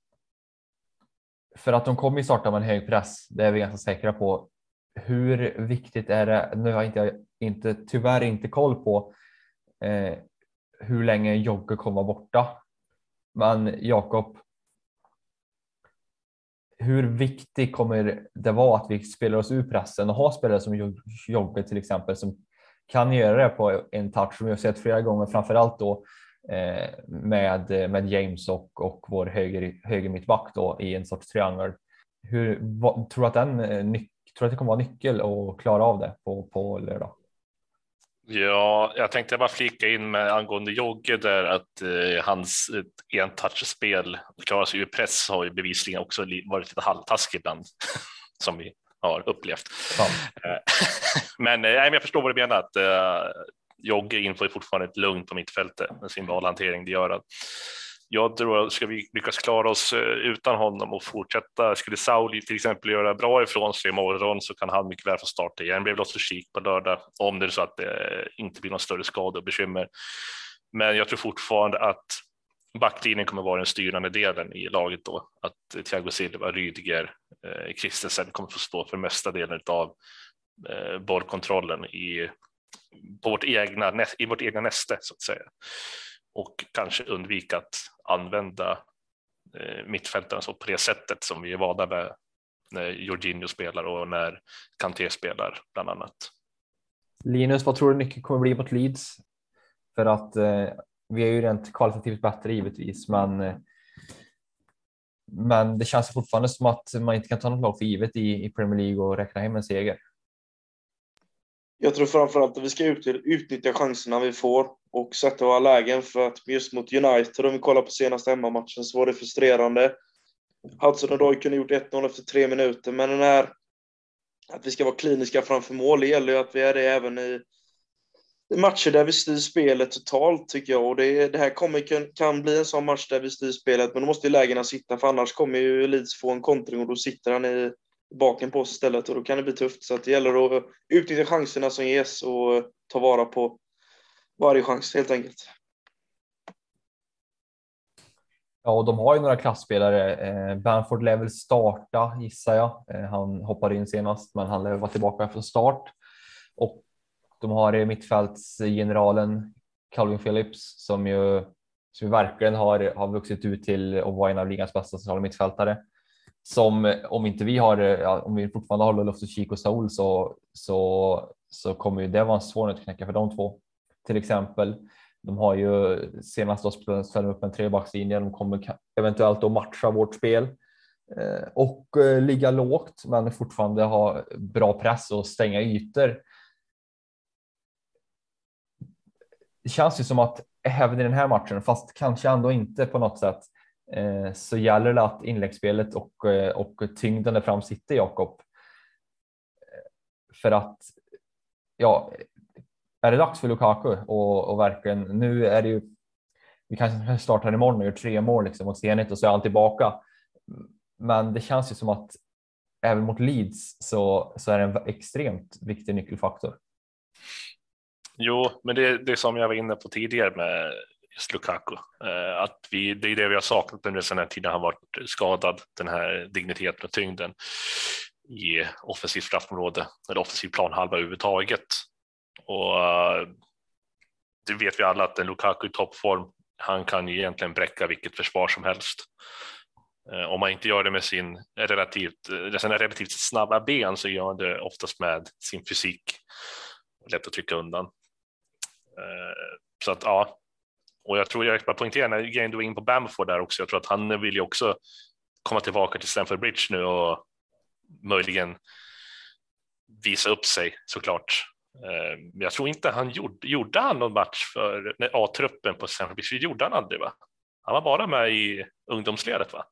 För att de kommer ju starta med en hög press, det är vi ganska säkra på. Hur viktigt är det? Nu har jag inte, inte tyvärr inte koll på eh, hur länge Jogge kommer vara borta. Men Jakob, hur viktigt kommer det vara att vi spelar oss ur pressen och har spelare som Jogge till exempel som kan göra det på en touch som vi har sett flera gånger, framförallt då med, med James och, och vår höger, höger mittback då i en sorts triangel. Hur, vad, tror du att den eh, tror att det kommer vara nyckel att klara av det på, på lördag? Ja, jag tänkte bara flika in med angående Jogge där att eh, hans eh, entouchspel klara sig ur press har ju bevisligen också varit lite halvtaskig ibland som vi har upplevt. Ja. Eh, men, eh, jag förstår vad du menar att eh, Jogge inför fortfarande ett lugn på mittfältet med sin valhantering. Det gör att jag tror att ska vi lyckas klara oss eh, utan honom och fortsätta, skulle Sauli till exempel göra bra ifrån sig imorgon så kan han mycket väl få starta igen. Det blir också kik på lördag om det är så att det inte blir någon större skada och bekymmer. Men jag tror fortfarande att backlinjen kommer vara den styrande delen i laget då. Att Thiago Silva, Rydiger, eh, Christensen kommer få stå för mesta delen av eh, bollkontrollen i, på vårt egna, i vårt egna näste så att säga. Och kanske undvika att använda eh, mittfältarna så på det sättet som vi är vana med när Jorginho spelar och när Kanté spelar bland annat. Linus, vad tror du nyckeln kommer bli mot Leeds? För att eh, vi är ju rent kvalitativt bättre givetvis, men eh, men det känns fortfarande som att man inte kan ta något lag för givet i, i Premier League och räkna hem en seger. Jag tror framförallt att vi ska utnyttja chanserna vi får och sätta våra lägen för att just mot United, om vi kollar på senaste hemmamatchen, så var det frustrerande. Hudson och Doy kunde gjort 1-0 efter tre minuter, men den här att vi ska vara kliniska framför mål, det gäller ju att vi är det även i matcher där vi styr spelet totalt tycker jag. Och det, det här kommer, kan, kan bli en sån match där vi styr spelet, men då måste ju lägena sitta, för annars kommer ju Leeds få en kontring och då sitter han i baken på oss istället och då kan det bli tufft. Så att det gäller att utnyttja chanserna som ges och ta vara på varje chans helt enkelt. Ja, och de har ju några klassspelare. Eh, Banford lär väl starta gissar jag. Eh, han hoppade in senast, men han lär vara tillbaka från start. Och de har eh, mittfältsgeneralen Calvin Phillips som ju som verkligen har, har vuxit ut till att vara en av ligans bästa centrala mittfältare. Som om inte vi har, eh, ja, om vi fortfarande har Loftus Cheek och Saul så, så, så kommer ju det vara en svår att knäcka för de två. Till exempel. De har ju senast då ställt upp en trebackslinje. De kommer eventuellt att matcha vårt spel eh, och eh, ligga lågt, men fortfarande ha bra press och stänga ytor det känns ju som att även i den här matchen, fast kanske ändå inte på något sätt, Eh, så gäller det att inläggsspelet och, eh, och tyngden där fram sitter Jakob. Eh, för att, ja, är det dags för Lukaku och, och verkligen, nu är det ju, vi kanske startar imorgon och gör tre mål liksom mot Zenit och så är han tillbaka. Men det känns ju som att även mot Leeds så, så är det en extremt viktig nyckelfaktor. Jo, men det, det som jag var inne på tidigare med just Lukaku, eh, att vi, det är det vi har saknat under den här tiden han varit skadad, den här digniteten och tyngden i offensivt straffområde eller offensiv planhalva överhuvudtaget. Och eh, det vet vi alla att en Lukaku i toppform, han kan ju egentligen bräcka vilket försvar som helst. Eh, om man inte gör det med sin relativt, sina relativt snabba ben så gör han det oftast med sin fysik. Lätt att trycka undan. Så att ja, och jag tror jag bara poängterar när grejen du var in på Bamford där också. Jag tror att han vill ju också komma tillbaka till Stamford Bridge nu och möjligen visa upp sig såklart. Eh, jag tror inte han gjorde, gjorde han någon match för A-truppen på Stamford Bridge. Det gjorde han aldrig va? Han var bara med i ungdomsledet va?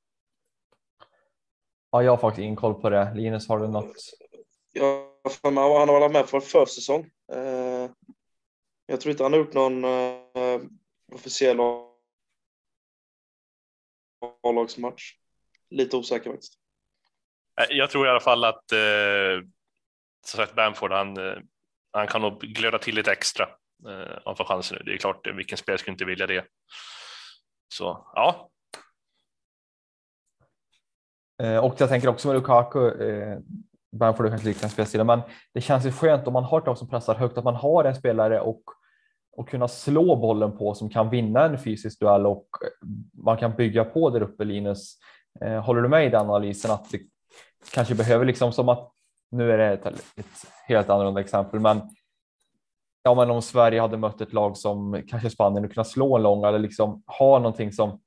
Ja, jag har faktiskt ingen koll på det. Linus, har du något? Ja, han har varit med för försäsong. Eh, jag tror inte han har gjort någon uh, officiell A-lagsmatch. Lite osäker faktiskt. Jag tror i alla fall att eh, som sagt Bamford, han, eh, han kan nog glöda till lite extra eh, om han får chansen nu. Det är klart, vilken spelare skulle inte vilja det? Så ja. Eh, och jag tänker också med Lukaku, eh, Bamford kanske liknar spelstil, men det känns ju skönt om man har ett lag som pressar högt, att man har en spelare och, och kunna slå bollen på som kan vinna en fysisk duell och eh, man kan bygga på där uppe Linus. Eh, håller du med i den analysen att det kanske behöver liksom som att nu är det ett, ett helt annorlunda exempel, men ja, men om Sverige hade mött ett lag som kanske Spanien och kunna slå en lång eller liksom ha någonting som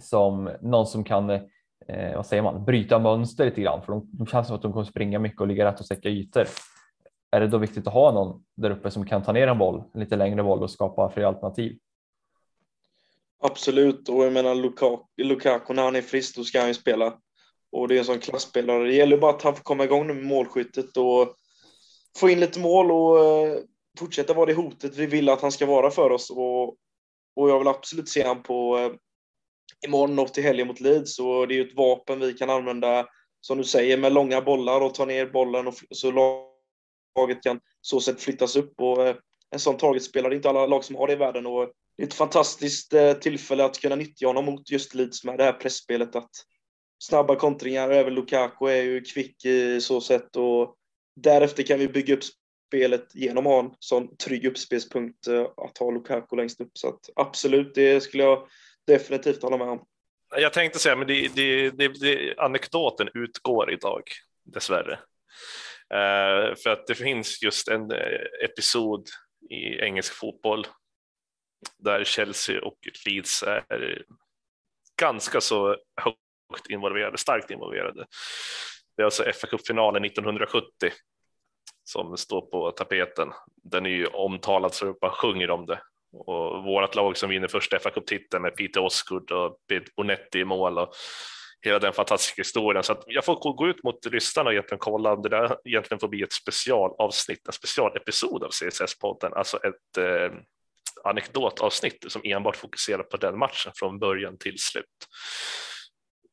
som någon som kan eh, vad säger man, bryta mönster lite grann för de, de känns som att de kommer springa mycket och ligga rätt och täcka ytor. Är det då viktigt att ha någon där uppe som kan ta ner en boll, en lite längre boll och skapa fler alternativ? Absolut, och jag menar Lukaku, Lukaku när han är frisk då ska han ju spela. Och det är en sån klassspelare. Det gäller bara att han får komma igång med målskyttet och få in lite mål och eh, fortsätta vara det hotet vi vill att han ska vara för oss. Och och jag vill absolut se han på eh, imorgon och till helgen mot Leeds. Och det är ju ett vapen vi kan använda, som du säger, med långa bollar och ta ner bollen och så laget kan så sätt flyttas upp. Och eh, en sån targetspelare, det är inte alla lag som har det i världen. Och det är ett fantastiskt eh, tillfälle att kunna nyttja honom mot just Leeds med det här pressspelet. Att snabba kontringar, även Lukaku är ju kvick i så sätt och därefter kan vi bygga upp spelet genom att ha en sån trygg uppspelspunkt eh, att ha Lukaku längst upp. Så att absolut, det skulle jag definitivt hålla med om. Jag tänkte säga, men det, det, det, det anekdoten utgår idag, dessvärre. Eh, för att det finns just en eh, episod i engelsk fotboll där Chelsea och Leeds är ganska så högt involverade, starkt involverade. Det är alltså fa Cup-finalen 1970 som står på tapeten. Den är ju omtalad så det bara sjunger om det. Och vårt lag som vinner första fa Cup-titeln med Peter Osgood och Bonetti i mål och hela den fantastiska historien. Så att jag får gå ut mot lyssnarna och egentligen kolla om det där egentligen får bli ett specialavsnitt, en specialepisod av CSS-podden, alltså ett eh, anekdotavsnitt som enbart fokuserar på den matchen från början till slut.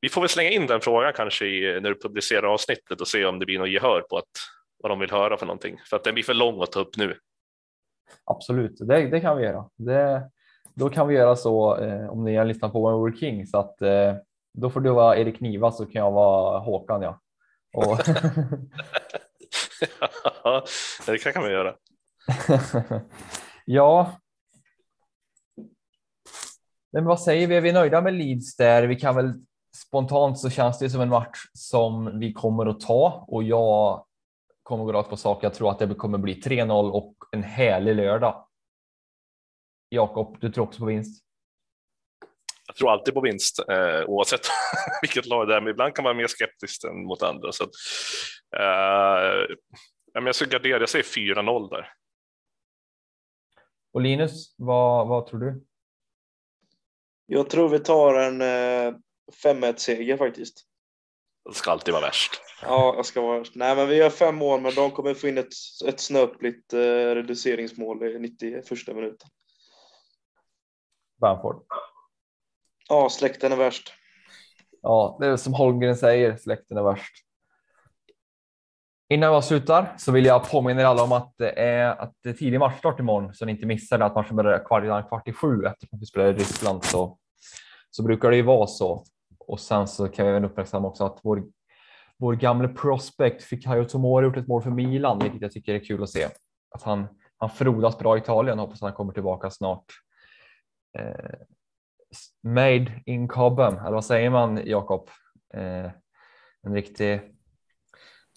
Vi får väl slänga in den frågan kanske i, när du publicerar avsnittet och se om det blir något gehör på att, vad de vill höra för någonting, för att den blir för lång att ta upp nu. Absolut, det, det kan vi göra. Det, då kan vi göra så eh, om ni har lyssnat på One World King så att eh, då får du vara Erik Niva så kan jag vara Håkan. Ja, och... ja det kan man göra. ja, men vad säger vi? Är vi nöjda med Leeds där? Vi kan väl spontant så känns det som en match som vi kommer att ta och jag kommer gå rakt på sak. Jag tror att det kommer bli 3-0 och en härlig lördag. Jakob, du tror också på vinst? Jag tror alltid på vinst eh, oavsett vilket lag det är, men ibland kan man vara mer skeptisk än mot andra. Så, eh, jag ska gardera, jag säger 4-0 där. Och Linus, vad, vad tror du? Jag tror vi tar en eh, 5-1 seger faktiskt. Det ska alltid vara värst. Ja, jag ska vara värst. Nej, men vi gör fem mål, men de kommer få in ett, ett snöpligt eh, reduceringsmål i 91 minuten. Bamford. Ja, släkten är värst. Ja, det är som Holmgren säger, släkten är värst. Innan jag slutar så vill jag påminna er alla om att det är, att det är tidig matchstart imorgon så ni inte missar det att matchen börjar kvart, kvart i sju eftersom vi spelar i Ryssland så, så brukar det ju vara så. Och sen så kan vi även uppmärksamma också att vår, vår gamle prospect Fikayo Tomori gjort ett mål för Milan, vilket jag tycker är kul att se. Att han, han frodas bra i Italien, hoppas han kommer tillbaka snart. Eh, made in Cobham, eller vad säger man Jakob? Eh, en riktig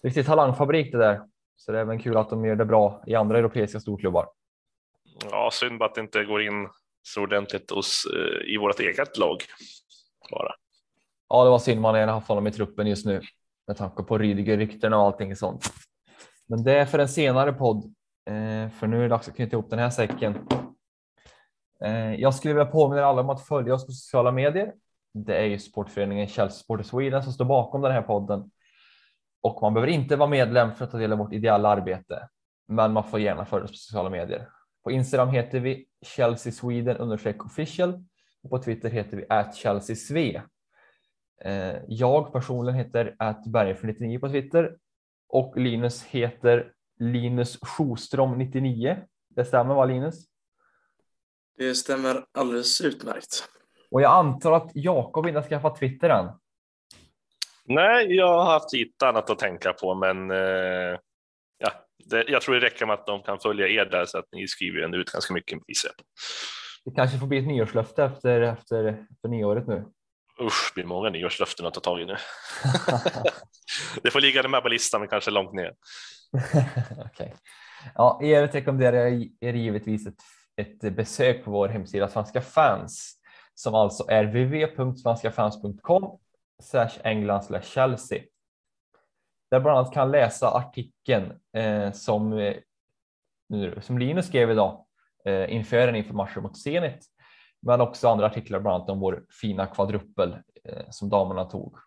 riktig talangfabrik det där. Så det är även kul att de gör det bra i andra europeiska storklubbar. Ja, synd bara att det inte går in så ordentligt hos, eh, i vårt eget lag. Bara. Ja, det var synd man gärna haft honom i truppen just nu med tanke på Rydiger-rykten och allting sånt. Men det är för en senare podd, eh, för nu är det dags att knyta ihop den här säcken. Eh, jag skulle vilja påminna alla om att följa oss på sociala medier. Det är ju sportföreningen Chelsea Sport Sweden som står bakom den här podden och man behöver inte vara medlem för att ta del av vårt ideella arbete, men man får gärna följa oss på sociala medier. På Instagram heter vi Chelsea Sweden understreck official och på Twitter heter vi at Chelsea Sve. Eh, jag personligen heter att för 99 på Twitter och Linus heter Linus Sjostrom99. Det stämmer va Linus? Det stämmer alldeles utmärkt. Och jag antar att Jakob inte har skaffat Twitter än. Nej, jag har haft lite annat att tänka på, men eh, ja, det, jag tror det räcker med att de kan följa er där så att ni skriver en ut ganska mycket gissar Det kanske får bli ett nyårslöfte efter, efter, efter nyåret nu. Usch, det blir många nyårslöften att ta tag i nu. det får ligga med på listan, men kanske långt ner. okay. Ja, i övrigt rekommenderar jag er givetvis ett, ett besök på vår hemsida Svenska fans som alltså är www.svenskafans.com England Chelsea. Där bland annat kan läsa artikeln eh, som, eh, som Linus skrev idag eh, inför en information matchen mot Zenit. Men också andra artiklar, bland annat om vår fina kvadruppel eh, som damerna tog.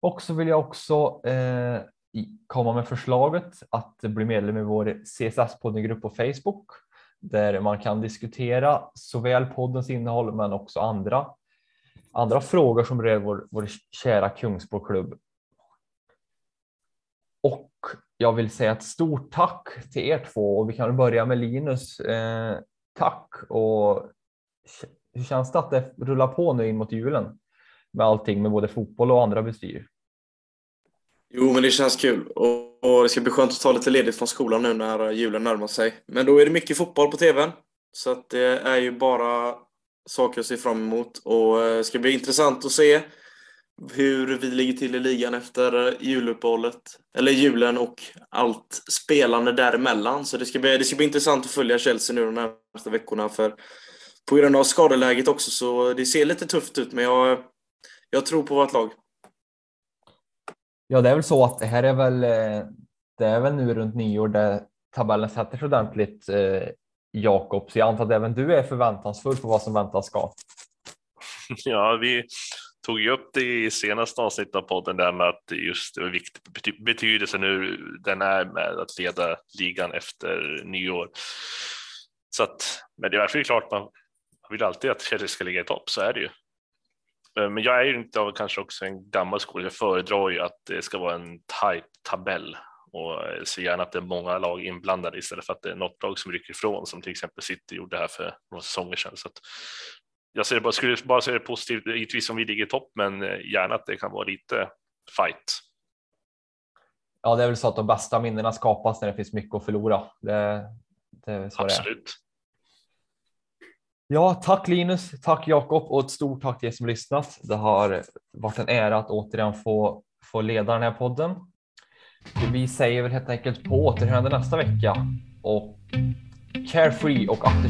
Och så vill jag också eh, komma med förslaget att bli medlem i vår CSS-poddgrupp på Facebook där man kan diskutera såväl poddens innehåll men också andra, andra frågor som rör vår, vår kära Kungsborklubb. Och jag vill säga ett stort tack till er två och vi kan börja med Linus. Eh, tack och hur känns det att det rullar på nu in mot julen med allting med både fotboll och andra bestyr? Jo, men det känns kul och, och, det ska bli skönt att ta lite ledigt från skolan nu när julen närmar sig. Men då är det mycket fotboll på tvn så att det är ju bara saker att se fram emot och eh, det ska bli intressant att se hur vi ligger till i ligan efter eh, juluppehållet, eller julen och allt spelande däremellan. Så det ska bli, det ska bli intressant att följa Chelsea nu de närmaste veckorna för på grund av skadeläget också så det ser lite tufft ut men jag, jag tror på vårt lag. Ja, det är väl så att det här är väl, eh, det är väl nu runt nyår där tabellen sätter sig ordentligt. Eh, Jakob, så jag antar att även du är förväntansfull på vad som väntas ska. Ja, vi tog ju upp det i senaste avsnittet av podden där med att just det viktig betydelse nu den är med att leda ligan efter nyår. Så att, men det är verkligen klart man vill alltid att Chelsea ska ligga i topp, så är det ju. Eh, men jag är ju inte av kanske också en gammal skola. Jag föredrar ju att det ska vara en tight tabell och ser gärna att det är många lag inblandade istället för att det är något lag som rycker ifrån som till exempel City gjorde här för några säsonger sedan. Så jag ser bara, skulle bara se det positivt, givetvis om vi ligger i topp, men eh, gärna att det kan vara lite fight. Ja, det är väl så att de bästa minnena skapas när det finns mycket att förlora. Det, det Absolut. Ja, tack Linus, tack Jakob och ett stort tack till er som lyssnat. Det har varit en ära att återigen få, få leda den här podden. Vi säger väl helt enkelt på återhörande nästa vecka och carefree och after